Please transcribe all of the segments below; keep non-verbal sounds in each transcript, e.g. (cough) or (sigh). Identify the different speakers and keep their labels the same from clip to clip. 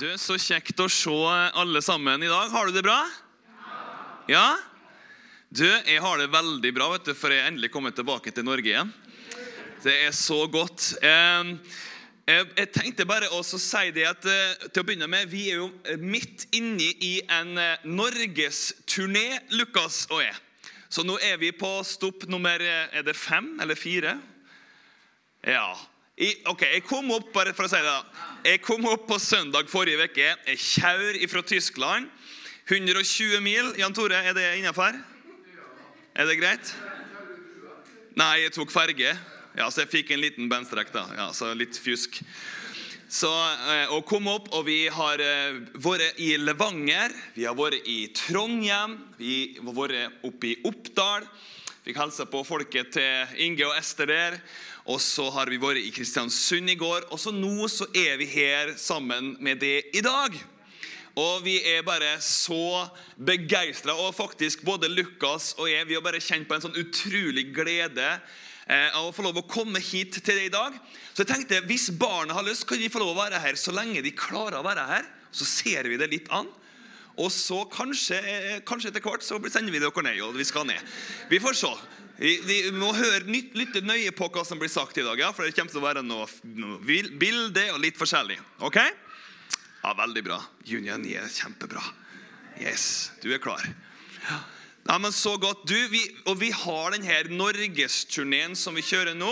Speaker 1: Du, Så kjekt å se alle sammen i dag. Har du det bra? Ja? Du, jeg har det veldig bra, vet du, for jeg er endelig kommet tilbake til Norge igjen. Det er så godt. Eh, jeg, tenkte bare å si det at eh, til å begynne med, Vi er jo midt inne i en eh, norgesturné, Lukas og jeg. Så nå er vi på stopp nummer eh, Er det fem eller fire? Ja. I, ok, Jeg kom opp bare for å si det da. Jeg kom opp på søndag forrige uke. Jeg kjører fra Tyskland. 120 mil. Jan Tore, er det innafor? Er det greit? Nei, jeg tok ferge. Ja, Så jeg fikk en liten bandstrekk, da. Ja, så litt fjusk. Så, å komme opp, og Vi har eh, vært i Levanger, vi har vært i Trondheim, vi har vært oppe i Oppdal. Fikk hilse på folket til Inge og Ester der. Og så har vi vært i Kristiansund i går. Og så nå så er vi her sammen med det i dag. Og vi er bare så begeistra. Og faktisk både Lukas og jeg vi har bare kjent på en sånn utrolig glede eh, av å få lov å komme hit til det i dag. Så jeg tenkte, hvis barna har lyst, kan de få lov å være her så lenge de klarer å være her. Så ser vi det litt an. Og så kanskje, eh, kanskje etter hvert så sender vi dere ned. og vi skal ned. Vi får se. Vi, må høre, lytte nøye på hva som blir sagt i dag, ja, for det kommer til å være noe, noe bilde og litt forskjellig. Ok? Ja, Veldig bra. Junior 9 er kjempebra. Yes, du er klar. Ja. Ja, men så godt. Du, vi, og vi har denne norgesturneen som vi kjører nå,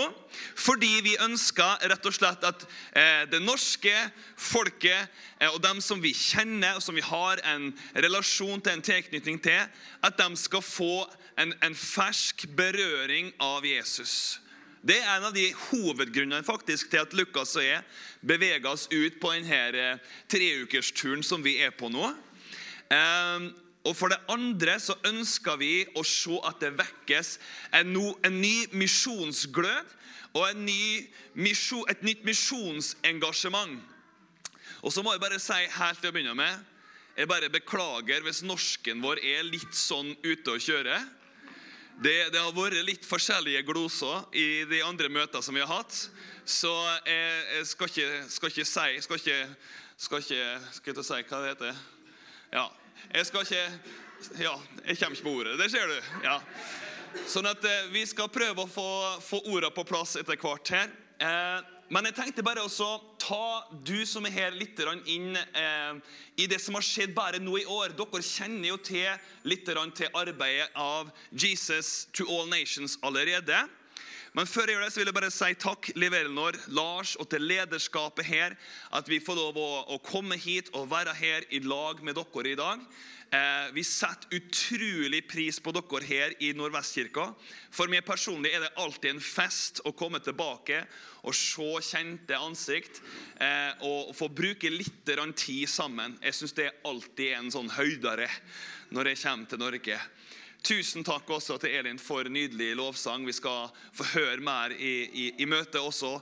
Speaker 1: fordi vi ønsker rett og slett at eh, det norske folket eh, og dem som vi kjenner og som vi har en relasjon til, en tilknytning til, at de skal få en, en fersk berøring av Jesus. Det er en av de hovedgrunnene faktisk til at Lukas og jeg beveger oss ut på denne eh, treukersturen som vi er på nå. Eh, og For det andre så ønsker vi å se at det vekkes en, no, en ny misjonsglød og ny misjon, et nytt misjonsengasjement. Og så må jeg bare si helt til å begynne med Jeg bare beklager hvis norsken vår er litt sånn ute å kjøre. Det, det, har vært litt forskjellige gloser i de andre møtene som vi har hatt. Så jeg, jeg skal, ikke, skal, ikke, si Skal ikke, skal ikke skal si hva det heter. Ja, jeg skal ikke Ja, jeg kommer ikke på ordet. Det ser du. Ja. Sånn at eh, vi skal prøve å få, få ordene på plass etter hvert her. Eh, men jeg tenkte bare også ta du som er her, litt inn eh, i det som har skjedd bare nå i år. Dere kjenner jo til litt til arbeidet av Jesus to all nations allerede. Men før jeg gjør det, så vil jeg bare si takk Liv Elinor, Lars og til lederskapet her. At vi får lov å, å komme hit og være her i lag med dere i dag. Eh, vi setter utrolig pris på dere her i Nordvestkirka. For meg personlig er det alltid en fest å komme tilbake og se kjente ansikt. Eh, og få bruke litt tid sammen. Jeg syns det alltid er en sånn høydere når jeg kommer til Norge. Tusen takk også til Elin for nydelig lovsang. Vi skal få høre mer i, i, i møtet også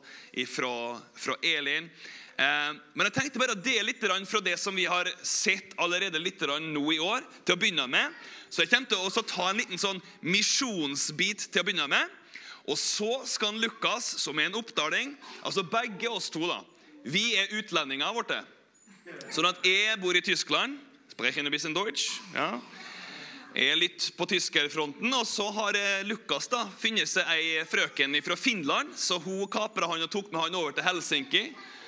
Speaker 1: fra, fra Elin. Eh, men jeg tenkte bare å dele litt fra det som vi har sett allerede litt nå i år. til å begynne med. Så jeg kommer til å ta en liten sånn misjonsbit til å begynne med. Og så skal Lukas, som er en oppdaling Altså begge oss to, da. Vi er utlendinger borte. Sånn at jeg bor i Tyskland. Sprechen ein bisschen Deutsch. Ja Jeg er litt på tyskerfronten. Og så har eh, Lukas da funnet seg ei frøken fra Finland, så hun kapra han og tok med han over til Helsinki.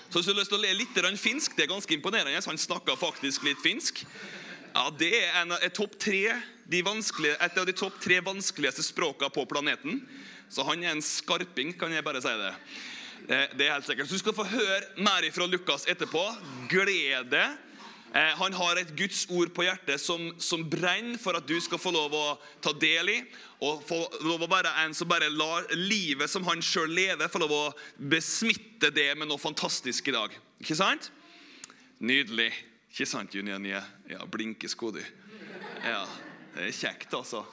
Speaker 1: Så hvis du har lyst til å le litt finsk, det er ganske imponerende. Han snakka faktisk litt finsk. Ja, Det er en av, de et av de topp tre vanskeligste språkene på planeten. Så han er en skarping, kan jeg bare si det. Det er helt sikkert. Så Du skal få høre mer fra Lukas etterpå. Gled deg Eh, han har et Guds ord på hjertet som, som, brenner for at du skal få lov å ta del i. Og få lov å være en som bare lar livet som han sjøl lever, få lov å besmitte det med noe fantastisk i dag. Ikke sant? Nydelig. Ikke sant, Junie? Ja, blinkesko, du. Ja, det er kjekt, altså.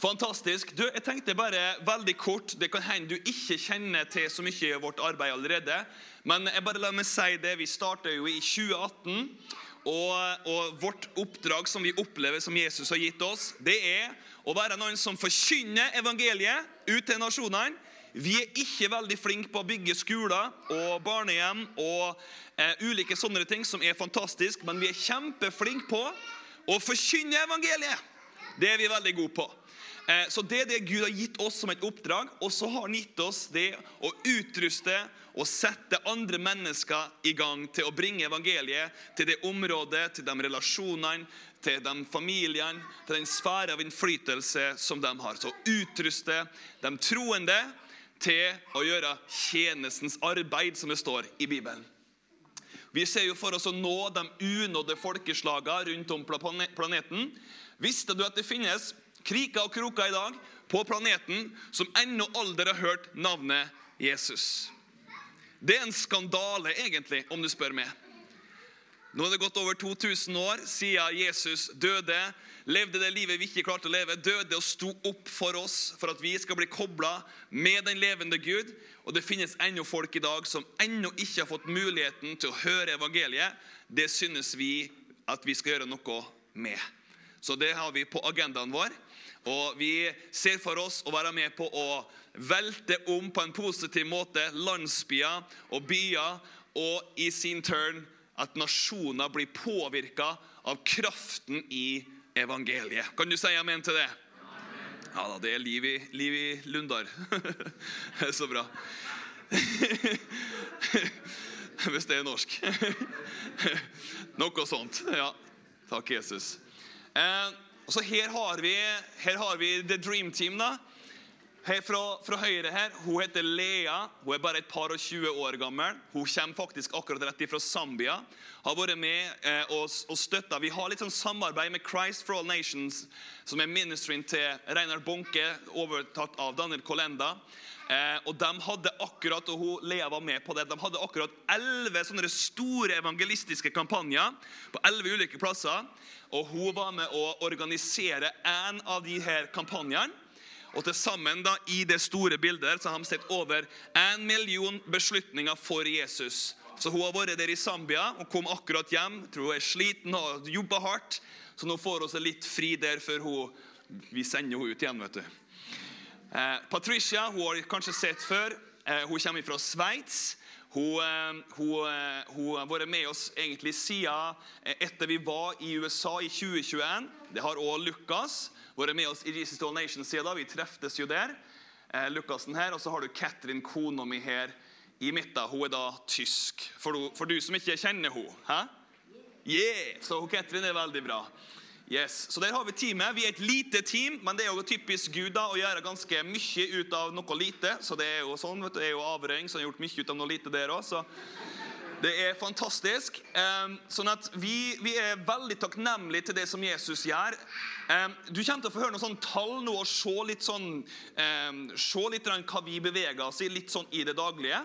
Speaker 1: Fantastisk. Du, jeg tenkte bare veldig kort, Det kan hende du ikke kjenner til så mye i vårt arbeid allerede. Men jeg bare la meg si det. Vi starta jo i 2018. Og, og, vårt oppdrag som vi opplever som Jesus har gitt oss, det er å være noen som forkynner evangeliet ut til nasjonene Vi er ikke veldig flinke på å bygge skoler og barnehjem og eh, ulike sånne ting som er fantastisk, men vi er kjempeflinke på å forkynne evangeliet. Det er vi veldig gode på. Eh, så Det er det Gud har gitt oss som et oppdrag, og så har han gitt oss det å utruste og sette andre mennesker i gang til å bringe evangeliet til det området, til de relasjonene, til de familiene, til den sfære av innflytelse som de har. Så utruste de troende til å gjøre tjenestens arbeid, som det står i Bibelen. Vi ser jo for oss å nå de unådde folkeslagene rundt om planeten. Visste du at det finnes kriker og kroker i dag på planeten som ennå aldri har hørt navnet Jesus? Det er en skandale, egentlig, om du spør meg. Nå er det gått over 2000 år siden Jesus døde, levde det livet vi ikke klarte å leve, døde og sto opp for oss for at vi skal bli kobla med den levende Gud. Og det finnes ennå folk i dag som ennå ikke har fått muligheten til å høre evangeliet. Det synes vi at vi skal gjøre noe med. Så det har vi på agendaen vår. Og vi ser for oss å være med på å velte om på en positiv måte landsbyer og byer, og i sin turn at nasjoner blir påvirka av kraften i evangeliet. Kan du si amen til det? Ja da, det er liv i, liv i Lundar. det (laughs) er så bra. (laughs) Hvis det er norsk. (laughs) Noe sånt. Ja. Takk, Jesus. Eh, så her har, vi, her har vi The Dream Team. da. Her fra, fra, høyre her, Hun heter Lea. Hun er bare et par og 20 år gammel. Hun kommer faktisk akkurat rett fra Zambia. Har vært med eh, og, og støtta. Vi har litt sånn samarbeid med Christ for All Nations, som er ministeren til Reinar Bonke, overtatt av Daniel Kolenda. Eh, og de hadde akkurat, og hun, Lea var med på det, de hadde akkurat elleve store evangelistiske kampanjer på elleve ulike plasser. Og hun var med å organisere en av de her kampanjene. Og til sammen da, i det store bildet så har de sett over en million beslutninger for Jesus. Så Hun har vært der i Zambia og kom akkurat hjem. Tror hun er sliten og jobba hardt. Så nå får hun litt fri der før hun, vi sender henne ut igjen. vet du. Eh, Patricia hun har kanskje sett før. Eh, hun kommer fra Sveits. Eh, hun, har vært med oss egentlig siden etter vi var i USA i 2021. Det har òg Lukas vært med oss i Jesus All Nations siden. da. Vi treftes jo der. Lukasen her, Og så har du Katrin, kona mi, her i midten. Hun er da tysk. For du, for du som ikke kjenner henne. Yeah! Så Katrin er veldig bra. Yes, Så der har vi teamet. Vi er et lite team, men det er jo typisk Gud da, å gjøre ganske mye ut av noe lite. Så det er jo sånn, vet du, det er jo avrøring, han har gjort mye ut av noe lite der òg. Det er fantastisk. Sånn at vi, vi, er veldig takknemlige til det som Jesus gjør. Du kommer til å få høre noen sånne tall nå og se litt, sånn, se litt hva vi beveger oss i litt sånn i det daglige.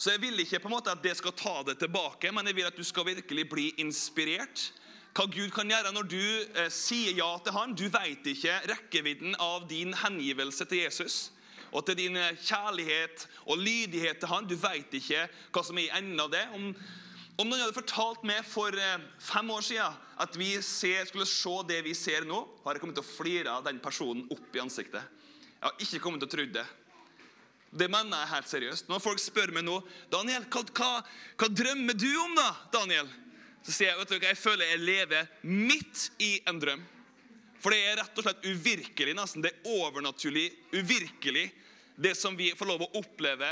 Speaker 1: Så jeg vil ikke på en måte at det skal ta det tilbake, men jeg vil at du skal virkelig bli inspirert. Hva Gud kan gjøre når du eh, sier ja til Han. Du vet ikke rekkevidden av din hengivelse til Jesus og til din eh, kjærlighet og lydighet til han. Du vet ikke hva som er i enden av det. Om, om noen hadde fortalt meg for eh, fem år siden at vi ser, skulle se det vi ser nå, har jeg kommet til å flire av den personen opp i ansiktet. Jeg har ikke kommet til å tro det. Det mener jeg helt seriøst. Når folk spør meg nå Daniel, hva, hva, hva drømmer du om, da? Daniel? Så sier jeg vet du, jeg føler jeg lever midt i en drøm. For det er rett og slett uvirkelig, nesten. Det er overnaturlig, uvirkelig, det som vi får lov å oppleve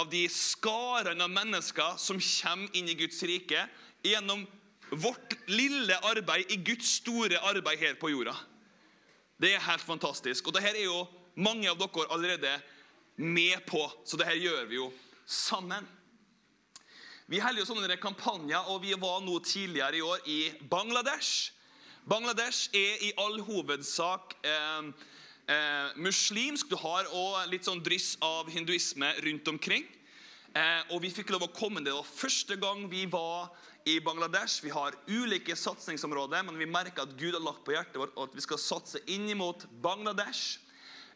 Speaker 1: av de skarene av mennesker som kommer inn i Guds rike gjennom vårt lille arbeid i Guds store arbeid her på jorda. Det er helt fantastisk. Og det her er jo mange av dere allerede med på, så det her gjør vi jo sammen. Vi holder jo sånne kampanjer, og vi var nå tidligere i år i Bangladesh. Bangladesh er i all hovedsak eh, eh, muslimsk. Du har òg litt sånn dryss av hinduisme rundt omkring. Eh, og Vi fikk lov å komme det var første gang vi var i Bangladesh. Vi har ulike satsingsområder, men vi merker at Gud har lagt på hjertet vårt at vi skal satse inn mot Bangladesh.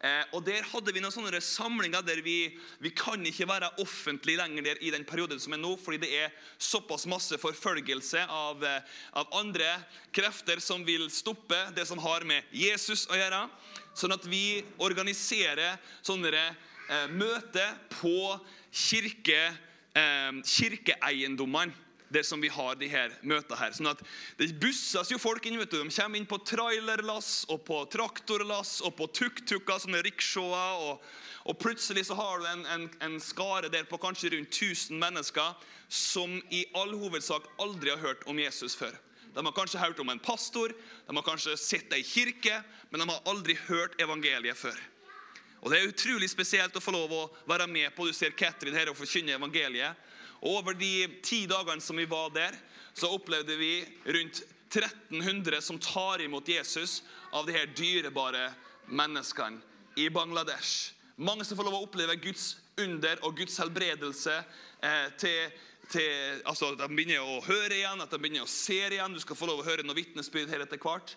Speaker 1: Eh, og Der hadde vi noen sånne samlinger der vi, vi kan ikke være offentlig lenger der i den perioden som er nå, fordi det er såpass masse forfølgelse av, eh, av andre krefter som vil stoppe det som har med Jesus å gjøre. Sånn at vi organiserer sånne eh, møter på kirke, eh, kirkeeiendommene. Det som vi har de her møtene her. Sånn at Det busses jo folk inn. vet du. De kommer inn på trailerlass og på traktorlass og på tuk-tuker, sånne rickshawer. Og, og, plutselig så har du en, en, en skare der på kanskje rundt 1000 mennesker som i all hovedsak aldri har hørt om Jesus før. De har kanskje hørt om en pastor, de har kanskje sett ei kirke, men de har aldri hørt evangeliet før. Og Det er utrolig spesielt å få lov å være med på. Du ser Katrin her og forkynne evangeliet. Og Over de ti dagene som vi var der, så opplevde vi rundt 1300 som tar imot Jesus av de her dyrebare menneskene i Bangladesh. Mange som får lov å oppleve Guds under og Guds helbredelse. Eh, til, til, altså At de begynner å høre igjen, at de begynner å se igjen. Du skal få lov å høre noen vitnesbyrd her etter hvert.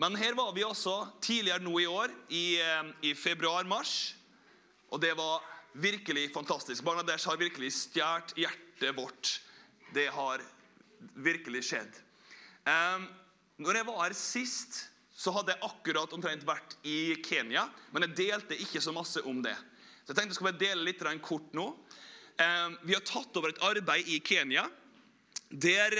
Speaker 1: Men her var vi også tidligere nå i år, i, eh, i februar-mars. Og det var virkelig fantastisk. Bangladesh har virkelig stjålet hjertet vårt. Det har virkelig skjedd. Um, når jeg var her sist, så hadde jeg akkurat omtrent vært i Kenya. Men jeg delte ikke så masse om det. Så jeg tenkte jeg skulle bare dele litt kort nå. Um, vi har tatt over et arbeid i Kenya der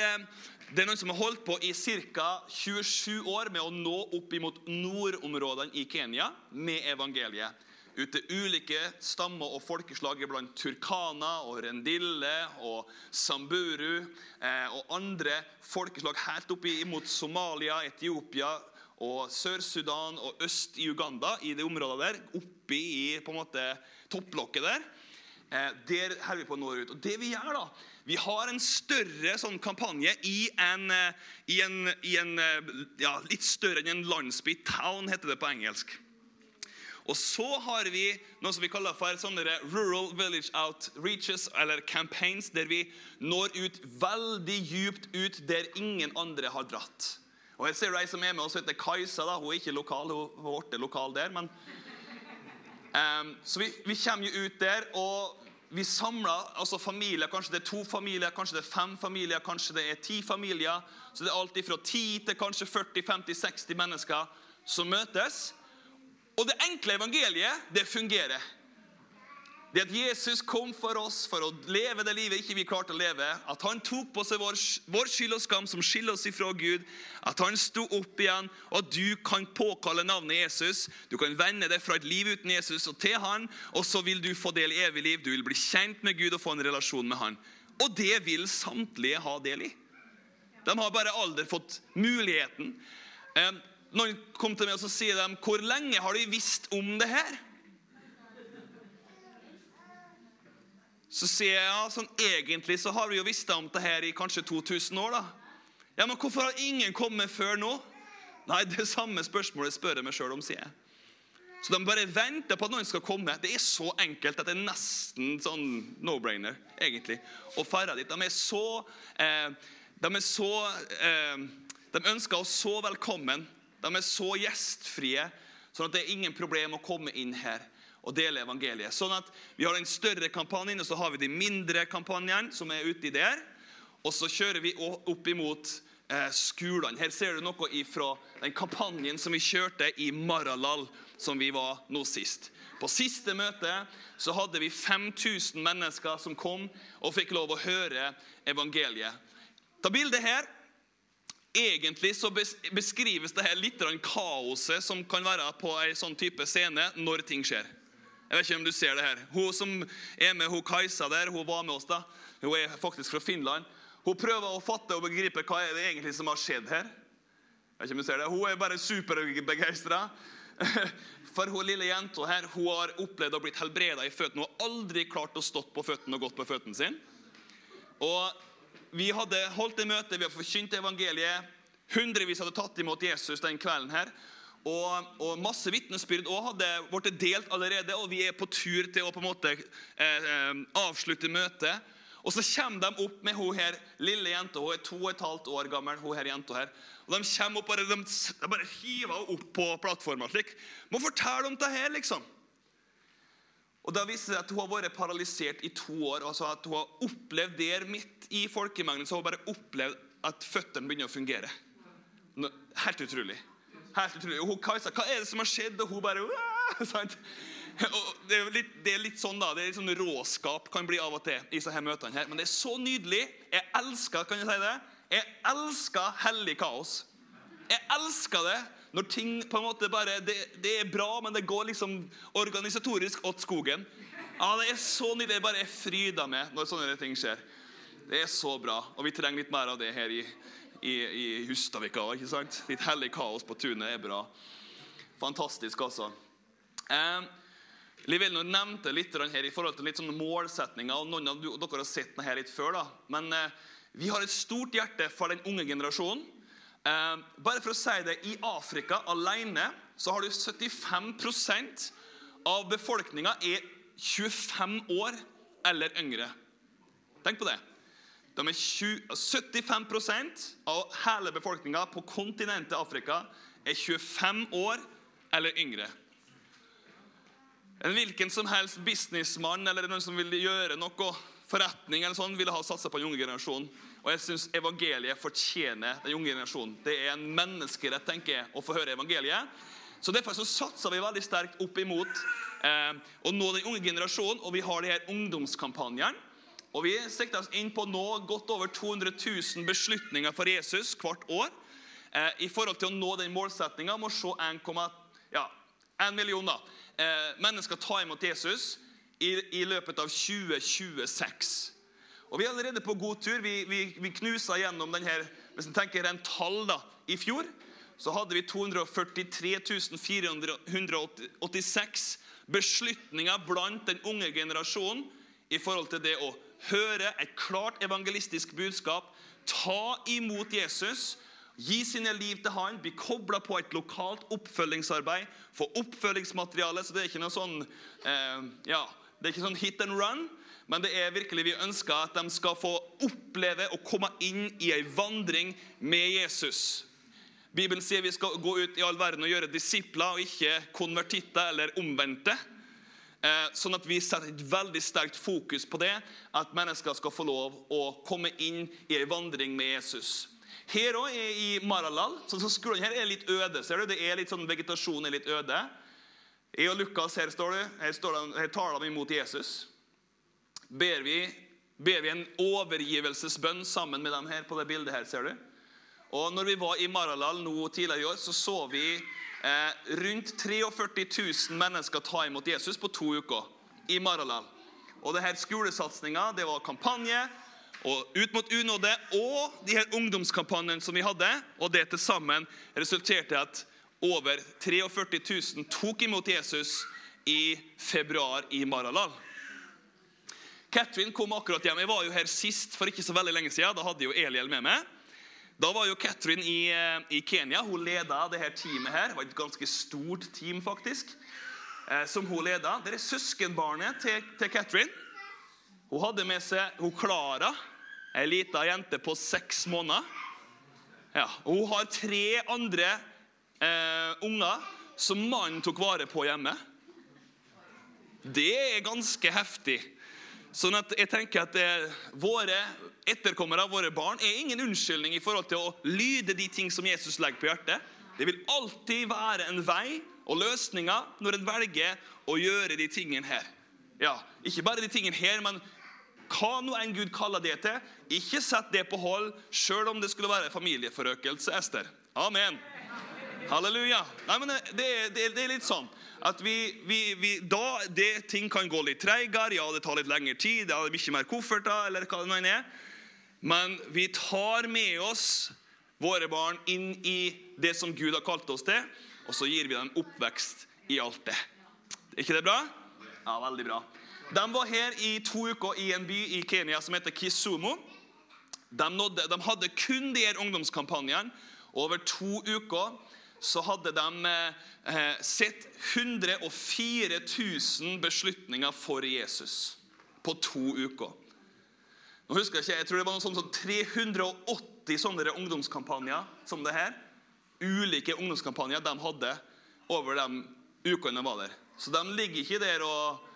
Speaker 1: det er noen som har holdt på i ca. 27 år med å nå opp imot nordområdene i Kenya med evangeliet ut til ulike stammer og folkeslag blant turkana og rendille og samburu eh, og andre folkeslag helt opp imot Somalia, Etiopia og Sør-Sudan og øst i Uganda, i det området der, oppe i på en måte topplokket der. Eh, der holder vi på å nå ut. Og det Vi gjør da, vi har en større sånn kampanje i en, eh, i en, i en eh, ja, litt større enn en landsby. Town heter det på engelsk. Og så har vi noe som vi kaller for sånne rural village outreaches, eller campaigns, der vi når ut veldig djupt ut der ingen andre har dratt. Og jeg ser ei som er med oss, heter Kajsa. da, Hun er ikke lokal, hun ble lokal der. men... Um, så vi, vi, kommer jo ut der, og vi samler altså familier. Kanskje det er to familier, kanskje det er fem familier, kanskje det er ti familier. Så det er alt fra 10 til kanskje 40-50-60 mennesker som møtes. Og det enkle evangeliet, det fungerer. Det at Jesus kom for oss for å leve det livet ikke vi klarte å leve. At han tok på seg vår, vår skyld og skam som skiller oss ifra Gud. At han sto opp igjen, og at du kan påkalle navnet Jesus. Du kan vende deg fra et liv uten Jesus og til han, og så vil du få del i evig liv. Du vil bli kjent med Gud og få en relasjon med han. Og det vil samtlige ha del i. De har bare aldri fått muligheten. Noen kom til meg og så sier de, 'Hvor lenge har de visst om det her?' Så sier jeg ja, sånn egentlig så har vi jo visst om det her i kanskje 2000 år. da. Ja, Men hvorfor har ingen kommet før nå? Nei, det samme spørsmålet spør jeg meg sjøl om, sier jeg. Så de bare venter på at noen skal komme. Det er så enkelt at det er nesten sånn no-brainer, egentlig. å ferde dit. De er så eh, De er så eh, De ønsker oss så velkommen de er så gjestfrie, sånn at det er ingen problem å komme inn her og dele evangeliet. Sånn at Vi har den større kampanjen, og så har vi de mindre kampanjene som er uti der. Og så kjører vi opp imot eh, skolene. Her ser du noe fra den kampanjen som vi kjørte i Maralal, som vi var nå sist. På siste møte så hadde vi 5000 mennesker som kom og fikk lov å høre evangeliet. Ta bildet her. Egentlig så beskrives det her litt av kaoset som kan være på en sånn type scene når ting skjer. Jeg vet ikke om du ser det her. Hun som er med, hun Kajsa der, hun var med oss da. Hun er faktisk fra Finland. Hun prøver å fatte og begripe hva er det egentlig som har skjedd her. Jeg vet ikke om du ser det. Hun er bare superbegeistra. (laughs) For hun lille jenta her hun har opplevd å blitt helbreda i føttene. Hun har aldri klart å stått på føttene og gått på føttene sine. Og vi hadde holdt et møte, vi hadde forkynt evangeliet. Hundrevis hadde tatt imot Jesus den kvelden. her. Og, og masse vitnesbyrd hadde blitt delt allerede, og vi er på tur til å på en måte eh, eh, avslutte møtet. Og så kommer de opp med hun her lille jenta. Hun er to og et halvt år gammel. hun her jenta her. Og De kommer opp, og de, de bare hiver henne opp på plattformen. slik. Må fortelle om det her, liksom. Og Da viser det at hun har vært paralysert i to år. altså at Hun har opplevd der midt i folkemengden så har hun bare opplevd at føttene begynner å fungere. Helt utrolig. Helt utrolig. Og hun Kajsa, hva er det som har skjedd? Og hun bare (laughs) det, er litt, det er litt sånn da, det er litt sånn råskap kan bli av og til i disse møtene. her, Men det er så nydelig. Jeg elsker kan jeg si det? Jeg elsker hellig kaos. Jeg elsker det når ting på en måte bare det, det er bra, men det går liksom organisatorisk åt skogen. Ja, Det er så nydelig. Jeg bare fryder meg når sånne ting skjer. Det er så bra. Og vi trenger litt mer av det her i, i, i Hustadvika. sant? Litt hellig kaos på tunet er bra. Fantastisk, altså. Eh, Liv Elinor nevnte litt her i forhold til litt sånne målsetninger. og Noen av dere har sett den her litt før. da. Men eh, vi har et stort hjerte for den unge generasjonen. Eh, bare for å si det, I Afrika alene så har du 75% av befolkninga er 25 år eller yngre. Tenk på det. De er 20, 75% av hele befolkninga på kontinentet Afrika er 25 år eller yngre. En hvilken som helst businessmann eller noen som vil gjøre noe forretning eller sånn, ville ha satsa på den unge generasjonen. Og jeg syns evangeliet fortjener den unge generasjonen. Det er en menneskerett tenker jeg, å få høre evangeliet. Så Derfor så satser vi veldig sterkt opp imot eh, å nå den unge generasjonen. Og vi har de her ungdomskampanjene. Og Vi sikter oss inn på nå godt over 200 000 beslutninger for Jesus hvert år. Eh, I forhold til å nå den målsettinga om å se 1, ja, 1 million da, eh, mennesker ta imot Jesus i, i, løpet av 2026. Og Vi er allerede på god tur. Vi, vi, vi knusa gjennom denne, hvis en tenker en tall da, I fjor så hadde vi 243 486 beslutninger blant den unge generasjonen i forhold til det å høre et klart evangelistisk budskap, ta imot Jesus Gi sine liv til han, bli kobla på et lokalt oppfølgingsarbeid. Få oppfølgingsmateriale. Så det er ikke noe sånn eh, ja, det er ikke sånn hit and run. Men det er virkelig vi ønsker at de skal få oppleve å komme inn i ei vandring med Jesus. Bibelen sier vi skal gå ut i all verden og gjøre disipler, og ikke konvertitter eller omvendte. Eh, sånn at vi setter et veldig sterkt fokus på det, at mennesker skal få lov å komme inn i ei vandring med Jesus. Her òg er i Maralal. Så, skolen her er litt øde. ser du? Det er litt sånn Vegetasjonen er litt øde. Jeg og Lukas, her står det, her, står det, her taler de imot Jesus. Ber vi, ber vi en overgivelsesbønn sammen med dem her på det bildet her, ser du. Og når vi var i Maralal nå tidligere i år, så så vi eh, rundt 43 000 mennesker ta imot Jesus på to uker i Maralal. Og det her skolesatsinga, det var kampanje og ut mot unåde og de her ungdomskampanjene som vi hadde. Og det til sammen resulterte i at over 43 000 tok imot Jesus i februar i Maralal. Catherine kom akkurat hjem. Jeg var jo her sist for ikke så veldig lenge siden. Da hadde jo Eliel med meg. Da var jo Catherine i, eh, i Kenya. Hun leda det her teamet her. Det var et ganske stort team, faktisk. Eh, som hun leda. Det er søskenbarnet til, til Catherine. Hun hadde med seg hun Klara. Ei lita jente på seks måneder. Ja, hun har tre andre eh, unger som mannen tok vare på hjemme. Det er ganske heftig. Sånn at jeg tenker at det, Våre etterkommere, våre barn, er ingen unnskyldning i forhold til å lyde de ting som Jesus legger på hjertet. Det vil alltid være en vei og løsninger når en velger å gjøre de tingene her. Ja, Ikke bare de tingene her, men hva nå enn Gud kaller det til, ikke sett det på hold, sjøl om det skulle være familieforøkelse, Ester. Amen. Halleluja. Nei, men det, det, det er litt sånn at vi, vi, vi, da det, ting kan gå litt treigere, ja, det tar litt lengre tid, det er mye mer kofferter, eller hva det nå er. Men vi tar med oss våre barn inn i det som Gud har kalt oss til, og så gir vi dem oppvekst i alt det. Er ikke det bra? Ja, veldig bra. De var her i to uker i en by i Kenya som heter Kisumo. De, nådde, de hadde kun de ungdomskampanjene. Over to uker så hadde de eh, sett 104 000 beslutninger for Jesus på to uker. Nå husker Jeg ikke, jeg tror det var noe sånn som 380 sånne ungdomskampanjer som det her. Ulike ungdomskampanjer de hadde over de ukene de var der. Så de ligger ikke der og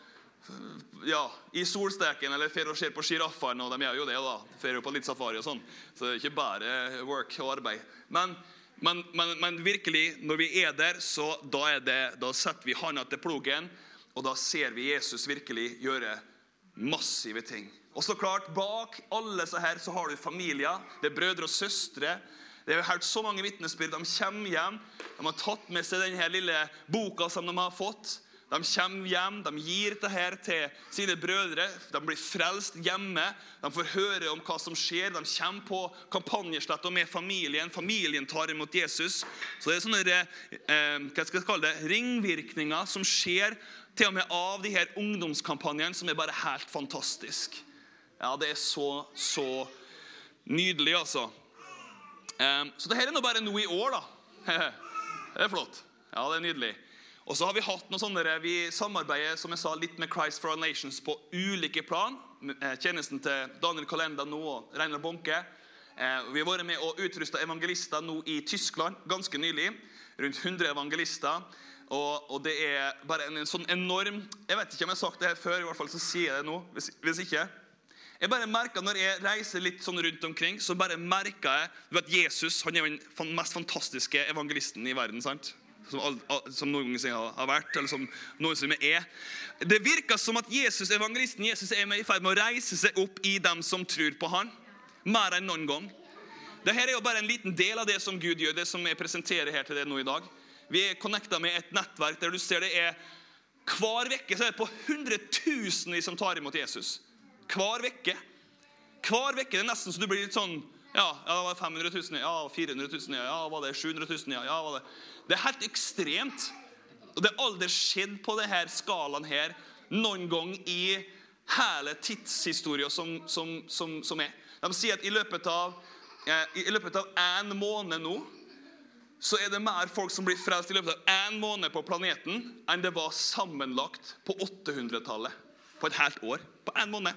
Speaker 1: ja, i solsteken eller fer og ser på sjiraffene. Og de gjør jo det, da. Fer på litt safari og sånn. Så det er ikke bare work og arbeid. Men, men, men, men, virkelig, når vi er der, så da, er det, da setter vi hånda til plogen. Og da ser vi Jesus virkelig gjøre massive ting. Og så klart, Bak alle så her så har du familier. Det er brødre og søstre. Det er hørt så mange vitnesbyrd. De kommer hjem. De har tatt med seg denne lille boka som de har fått. De kommer hjem, de gir dette til sine brødre. De blir frelst hjemme. De får høre om hva som skjer. De kommer på kampanjesletta med familien. Familien tar imot Jesus. Så det er sånne eh, hva skal jeg kalle det, ringvirkninger som skjer til og med av de her ungdomskampanjene, som er bare helt fantastisk. Ja, det er så, så nydelig, altså. Um, så dette er nå bare noe i år, da. (laughs) det er flott. Ja, det er nydelig. Og så har Vi hatt noe sånne, vi samarbeider som jeg sa, litt med Christ for our Nations på ulike plan. Eh, tjenesten til Daniel Kalenda nå og Reinar Bonke. Eh, vi har vært med og utrusta evangelister nå i Tyskland ganske nylig. Rundt 100 evangelister. Og, og, det er bare en, en, sånn enorm Jeg vet ikke om jeg har sagt det her før, i hvert fall så sier jeg det nå. Hvis, hvis ikke. Jeg bare merker Når jeg reiser litt sånn rundt omkring, så bare merker jeg du at Jesus han er den mest fantastiske evangelisten i verden. sant? Som, som noen ganger har vært, eller som noen som er. Det virker som at Jesus, evangelisten Jesus er i ferd med å reise seg opp i dem som tror på han. Mer enn noen gang. Dette er jo bare en liten del av det som Gud gjør, det som jeg presenterer her til deg nå i dag. Vi er connecta med et nettverk der du ser det er hver uke er det på hundretusenvis som tar imot Jesus. Hver uke. Hver uke. Det er nesten så du blir litt sånn Ja, ja det var 500 000, ja, 400 000, ja, var det 700 000, ja, var det Det er helt ekstremt. Og det har aldri skjedd på denne skalaen her noen gang i hele tidshistorien som, som, som, som, er. De sier at i løpet av eh, i løpet av en måned nå så er det mer folk som blir frelst i løpet av en måned på planeten enn det var sammenlagt på 800-tallet. På et helt år. På en måned.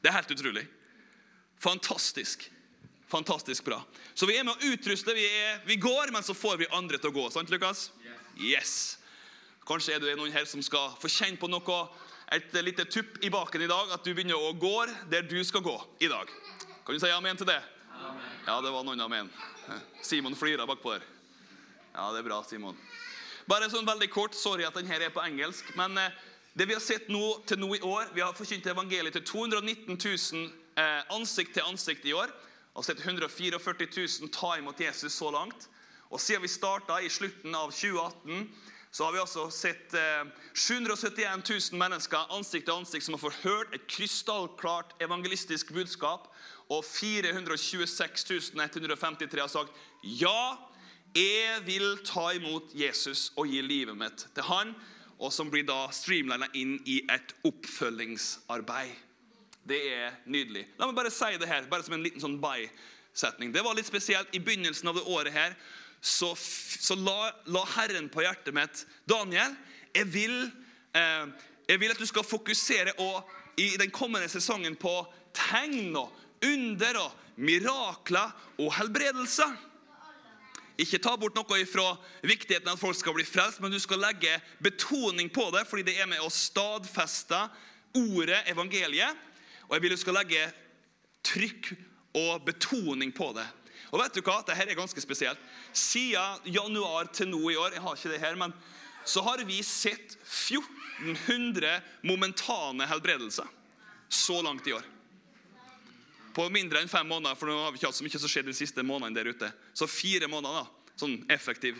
Speaker 1: Det er helt utrolig. Fantastisk. Fantastisk bra. Så vi er med å utruste. Vi, er, vi går, men så får vi andre til å gå. Sant, Lukas? Yes. Kanskje er det noen her som skal få kjenne på noe, et lite tupp i baken i dag. At du begynner å gå der du skal gå i dag. Kan du si amen til det? Amen. Ja, det var noen amen. Simon flirer bakpå der. Ja, det er bra, Simon. Bare sånn veldig kort. Sorry at denne er på engelsk. men... Eh, det vi har sett nå, til nå i år, vi har forkynt evangeliet til 219 000 eh, ansikt til ansikt i år. Har sett 144 000 ta imot Jesus så langt. Og siden vi starta i slutten av 2018, så har vi altså sett eh, 771 000 mennesker ansikt til ansikt som har fått hørt et krystallklart evangelistisk budskap. Og 426 153 har sagt ja, jeg vil ta imot Jesus og gi livet mitt til han og som blir da streamlina inn i et oppfølgingsarbeid. Det er nydelig. La meg bare si det her, bare som en liten sånn by-setning. Det var litt spesielt. I begynnelsen av det året her så, så la, la, Herren på hjertet mitt Daniel, jeg vil, eh, jeg vil at du skal fokusere og, i den kommende sesongen på tegn og under og mirakler og helbredelser. Ikke ta bort noe fra viktigheten at folk skal bli frelst, men du skal legge betoning på det, fordi det er med å stadfeste ordet evangeliet. Og jeg vil du skal legge trykk og betoning på det. Og vet du hva? Dette er ganske spesielt. Siden januar til nå i år jeg har ikke det her, men så har vi sett 1400 momentane helbredelser så langt i år på mindre enn fem måneder. For nå har vi ikke hatt så mye som skjedde de siste månedene der ute. Så fire måneder, da, sånn effektiv.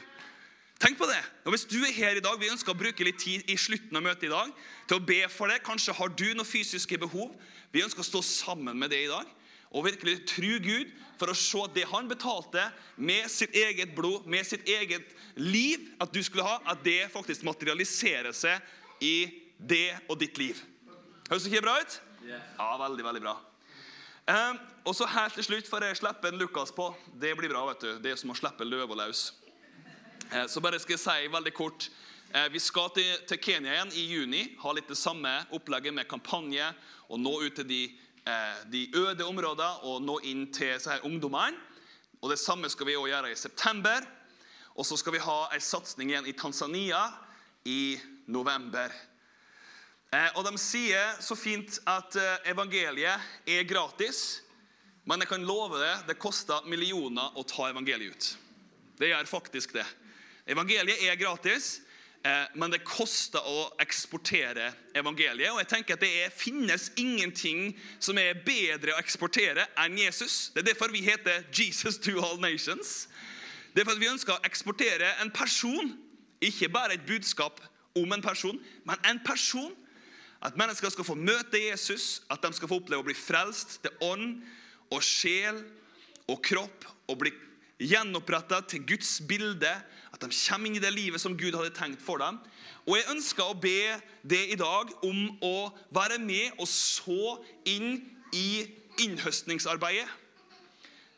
Speaker 1: Tenk på det. Og Hvis du er her i dag, Vi ønsker å bruke litt tid i slutten av møtet i dag til å be for det. Kanskje har du noen fysiske behov. Vi ønsker å stå sammen med det i dag og virkelig tro Gud for å se at det han betalte med sitt eget blod, med sitt eget liv, at du skulle ha, at det faktisk materialiserer seg i det og ditt liv. Høres ikke bra ut? Ja, veldig, veldig bra. Um, og så helt til slutt får jeg slippe en Lukas på. Det blir bra. vet du. Det er som å slippe løva løs. Eh, så bare skal jeg si veldig kort. Eh, vi skal til, Kenya igjen i juni. Ha litt det samme opplegget med kampanje. Og nå ut til de, eh, de øde områdene og nå inn til ungdommene. Og Det samme skal vi også gjøre i september. Og så skal vi ha en satsing igjen i Tanzania i november. Eh, og De sier så fint at evangeliet er gratis. Men jeg kan love det, det koster millioner å ta evangeliet ut. Det gjør faktisk det. Evangeliet er gratis. Eh, men det koster å eksportere evangeliet. Og jeg tenker at det er, finnes ingenting som er bedre å eksportere enn Jesus. Det er derfor vi heter Jesus to all nations. Det er for at vi ønsker å eksportere en person, ikke bare et budskap om en person, men en person. At mennesker skal få møte Jesus, at de skal få oppleve å bli frelst til ånd og sjel og kropp og bli gjenoppretta til Guds bilde. At de kommer inn i det livet som Gud hadde tenkt for dem. Og jeg ønsker å be det i dag om å være med og så inn i innhøstningsarbeidet.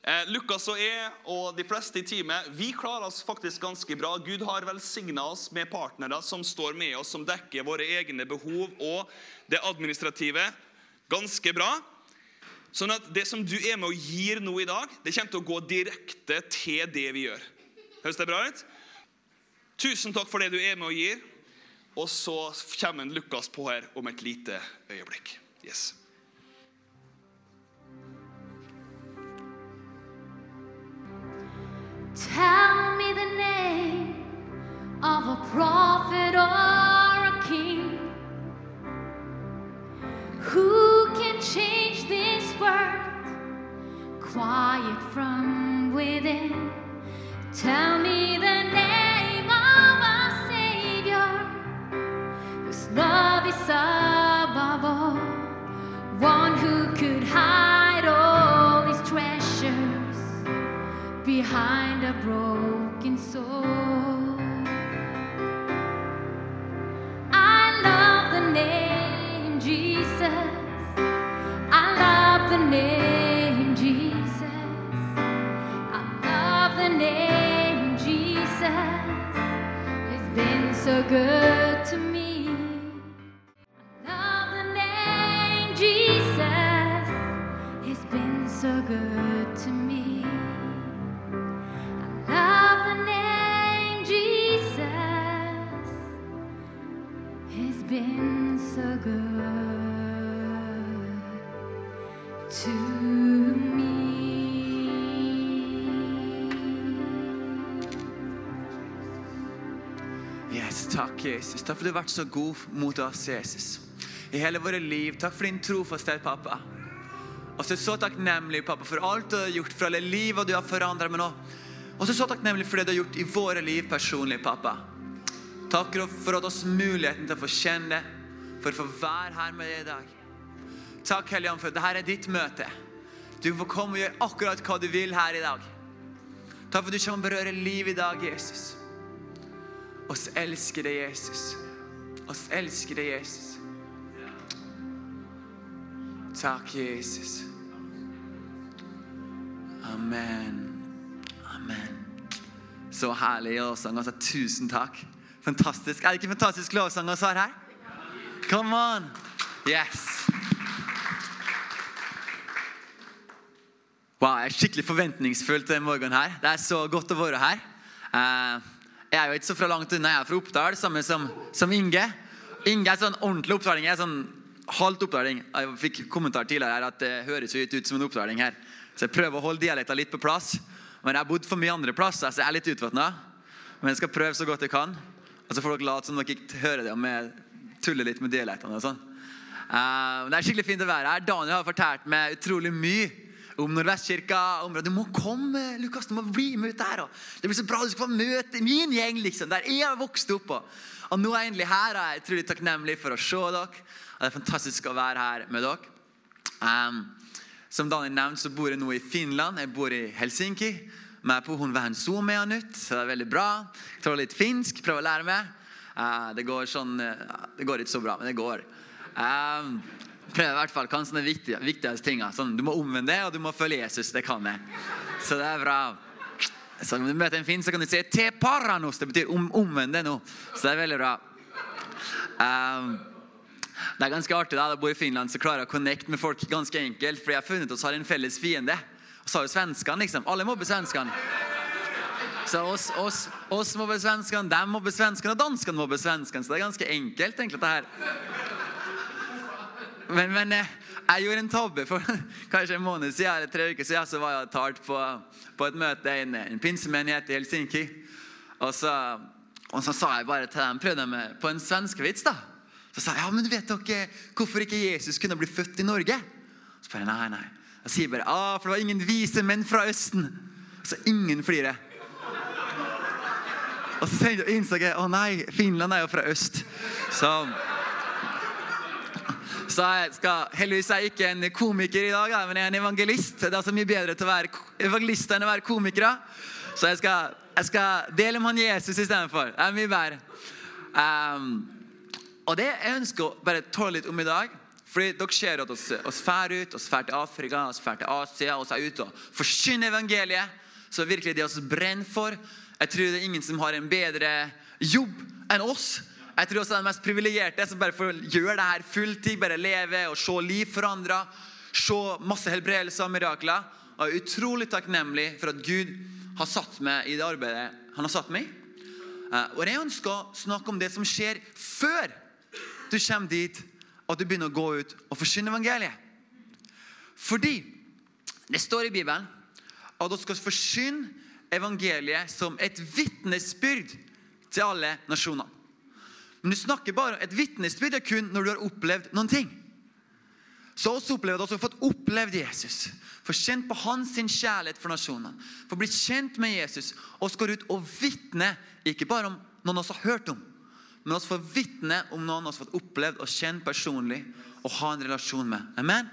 Speaker 1: Eh, Lukas og jeg og de fleste i teamet vi klarer oss faktisk ganske bra. Gud har velsigna oss med partnere som står med oss, som dekker våre egne behov og det administrative ganske bra. Sånn at det som du er med og gir nå i dag, det kommer til å gå direkte til det vi gjør. Høres det bra ut? Tusen takk for det du er med og gir. Og så kommer Lukas på her om et lite øyeblikk. Yes.
Speaker 2: Tell me the name of a prophet or a king who can change this world quiet from within. Tell me the name behind a broken soul. I love the name Jesus. I love the name Jesus. I love the name Jesus. It's been so good Jesus.
Speaker 3: Takk for du har vært så god mot oss, Jesus. I hele våre liv. Takk for din trofasthet, pappa. Og så så takknemlig, pappa, for alt du har gjort, for alle livet du har forandret med nå. Og så takknemlig for det du har gjort i våre liv personlig, pappa. Takk for at oss muligheten til å få kjenne det, for å få være her med deg i dag. Takk, Hellige for at dette er ditt møte. Du får komme og gjøre akkurat hva du vil her i dag. Takk for at du kommer og berører liv i dag, Jesus. Oss elsker deg, Jesus. Oss elsker deg, Jesus. Takk, Jesus. Amen. Amen. Så herlig lovsang. Altså, tusen takk. Fantastisk. Er det ikke fantastisk lovsang vi har her? Come on. Yes. Wow, Jeg er skikkelig forventningsfull til denne morgenen. her. Det er så godt å være her. Eh, jeg er jo ikke så fra langt unna. Jeg er fra Oppdal, samme som, som Inge. Inge er sånn ordentlig oppdaling. Jeg er sånn halvt oppdaling. Jeg fikk kommentar tidligere her at det høres jo ikke ut som en oppdaling her. Så jeg prøver å holde dialekta litt på plass. Men jeg har bodd for mye andre plasser, så jeg er litt utvatna. Men jeg skal prøve så godt jeg kan. Og så får dere late som dere ikke hører det om jeg tuller litt med dialektene. og sånn. Uh, det er skikkelig fint å være her. Daniel har fortalt meg utrolig mye om Nordvestkirka. Om, du må komme, Lukas. Du må bli med ut der. Det blir så bra. Du skal få møte min gjeng, liksom. Der jeg har vokst opp. Og, og nå er jeg endelig her. Og jeg er utrolig takknemlig for å se dere. Og det er fantastisk å være her med dere. Um, som Daniel nevnte, så bor jeg nå i Finland. Jeg bor i Helsinki. Med på hun med han ut. så det er veldig bra. Jeg tar litt finsk, prøver å lære meg. Uh, det går sånn uh, Det går ikke så bra, men det går. Um, prøver i hvert fall kan sånne viktige, viktigste tinga. Sånn, du må omvende og du må følge Jesus. Det kan jeg. Så det er bra. Så når du møter en finn, så kan du si 'te paranos'. Det betyr om, omvend deg nå. Så det er veldig bra. Um, det er ganske artig da, da jeg bor i Finland, så klarer jeg å connecte med folk ganske enkelt. For jeg har funnet oss har en felles fiende. Og så har jo svenskene, liksom. Alle mobber svenskene. Så oss, oss, oss mobber svenskene, dem mobber svenskene, og danskene mobber svenskene. Så det er ganske enkelt, egentlig, dette her. Men, men eh, jeg gjorde en tabbe for (laughs) kanskje en måned siden, eller tre uker siden. Så var jeg talt på, på et møte i en, en pinsemenighet i Helsinki. Og så Og så sa jeg bare til dem, prøvde jeg på en svenskevits. da. Så sa jeg ja, men vet dere hvorfor ikke Jesus kunne bli født i Norge? Så bare nei, nei. Jeg sier bare ah, for det var ingen vise menn fra Østen. Så ingen flirer. Og så innså jeg å nei, Finland er jo fra øst. Så så jeg skal, Heldigvis er jeg ikke en komiker i dag, men jeg er en evangelist. Det er altså mye bedre til å være evangelist enn å være komiker. Så jeg skal, jeg skal dele med han Jesus istedenfor. Det er mye bedre. Um, og det jeg ønsker å bare tåle litt om i dag fordi dere ser at oss, oss fær ut, oss fær til Afrika, oss fær til Asia, oss er ute og forkynner evangeliet. Så virkelig det oss brenner for. Jeg tror det er ingen som har en bedre jobb enn oss. Jeg tror også den mest privilegerte som bare får gjøre det her fulltid. Bare leve og se liv forandra. Se masse helbredelser og mirakler. Og jeg er utrolig takknemlig for at Gud har satt meg i det arbeidet han har satt meg i. Eh, Og jeg ønsker å snakke om det som skjer før du kommer dit at du begynner å gå ut og forsyne evangeliet. Fordi det står i Bibelen at du skal forsyne evangeliet som et vitnesbyrd til alle nasjoner. Men du snakker bare et vitnesbyrd er kun når du har opplevd noen ting. Så også opplever du også fått opplevd Jesus. Få kjent på hans kjærlighet for nasjonene. Få bli kjent med Jesus og går ut og vitne ikke bare om noen oss har hørt om, men også få vitne om noen oss har fått opplevd og kjent personlig og ha en relasjon med. Amen?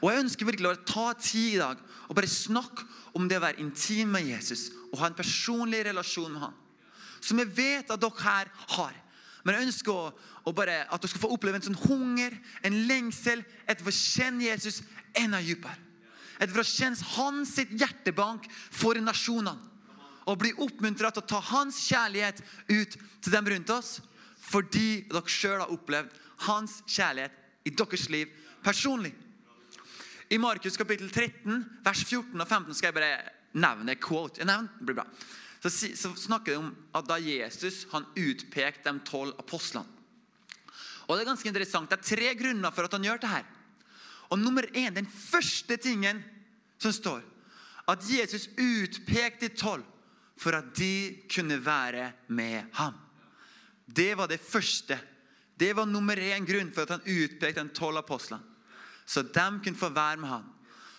Speaker 3: Og Jeg ønsker virkelig å ta tid i dag og bare snakke om det å være intim med Jesus og ha en personlig relasjon med ham. Som jeg vet at dere her har. Men jeg ønsker å, å bare, at dere skal få oppleve en sånn hunger, en lengsel etter å kjenne Jesus enda dypere. Etter å kjenne hans sitt hjertebank for nasjonene. Og bli oppmuntret til å ta hans kjærlighet ut til dem rundt oss. Fordi dere sjøl har opplevd hans kjærlighet i deres liv personlig. I Markus kapittel 13, vers 14 og 15 skal jeg bare nevne quote. Jeg nevner, det blir bra. Så, så snakker det om at da Jesus han utpekte de tolv apostlene. Og Det er ganske interessant. Det er tre grunner for at han gjør det her. Og nummer én, Den første tingen som står, at Jesus utpekte de tolv for at de kunne være med ham. Det var det første. Det var nummer én grunn for at han utpekte de tolv apostlene. Så de kunne få være med ham.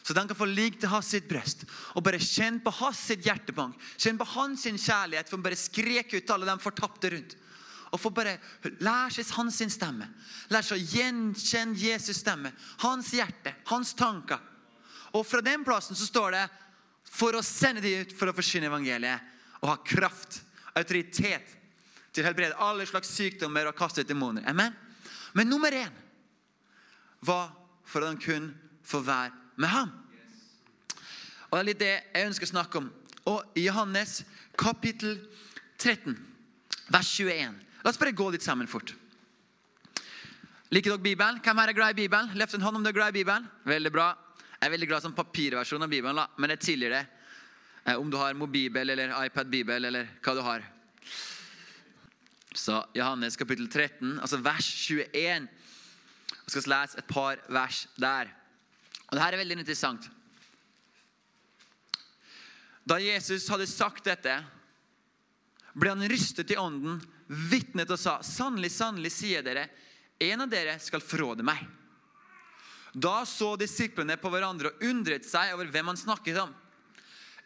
Speaker 3: Så de kan få ligge til hans sitt bryst og bare kjenne på hans sitt hjertebank. Kjenne på hans kjærlighet for å bare skreke ut alle de fortapte rundt. Og få bare lære seg hans stemme. Lære seg å gjenkjenne Jesus' stemme. Hans hjerte, hans tanker. Og fra den plassen så står det for å sende de ut for å forsyne evangeliet og ha kraft, autoritet til å helbrede alle slags sykdommer og kaste ut demoner. Amen? Men nummer én var for at han kunne få være med ham. Og Det er litt det jeg ønsker å snakke om. Og i Johannes kapittel 13, vers 21. La oss bare gå litt sammen fort. Liker dere Bibelen? Hvem her er glad i Bibelen? Løft en hånd om du er glad i Bibelen. Veldig bra. Jeg er veldig glad i sånn papirversjon av Bibelen, men jeg tilgir det. Eh, Om du har mobibel eller iPad-bibel eller hva du har. Så Johannes kapittel 13, altså vers 21. Jeg skal lese et par vers der. Og Dette er veldig interessant. Da Jesus hadde sagt dette, ble han rystet i ånden, vitnet og sa, sannelig, sannelig, sier dere, en av dere skal forråde meg. Da så disiplene på hverandre og undret seg over hvem han snakket om.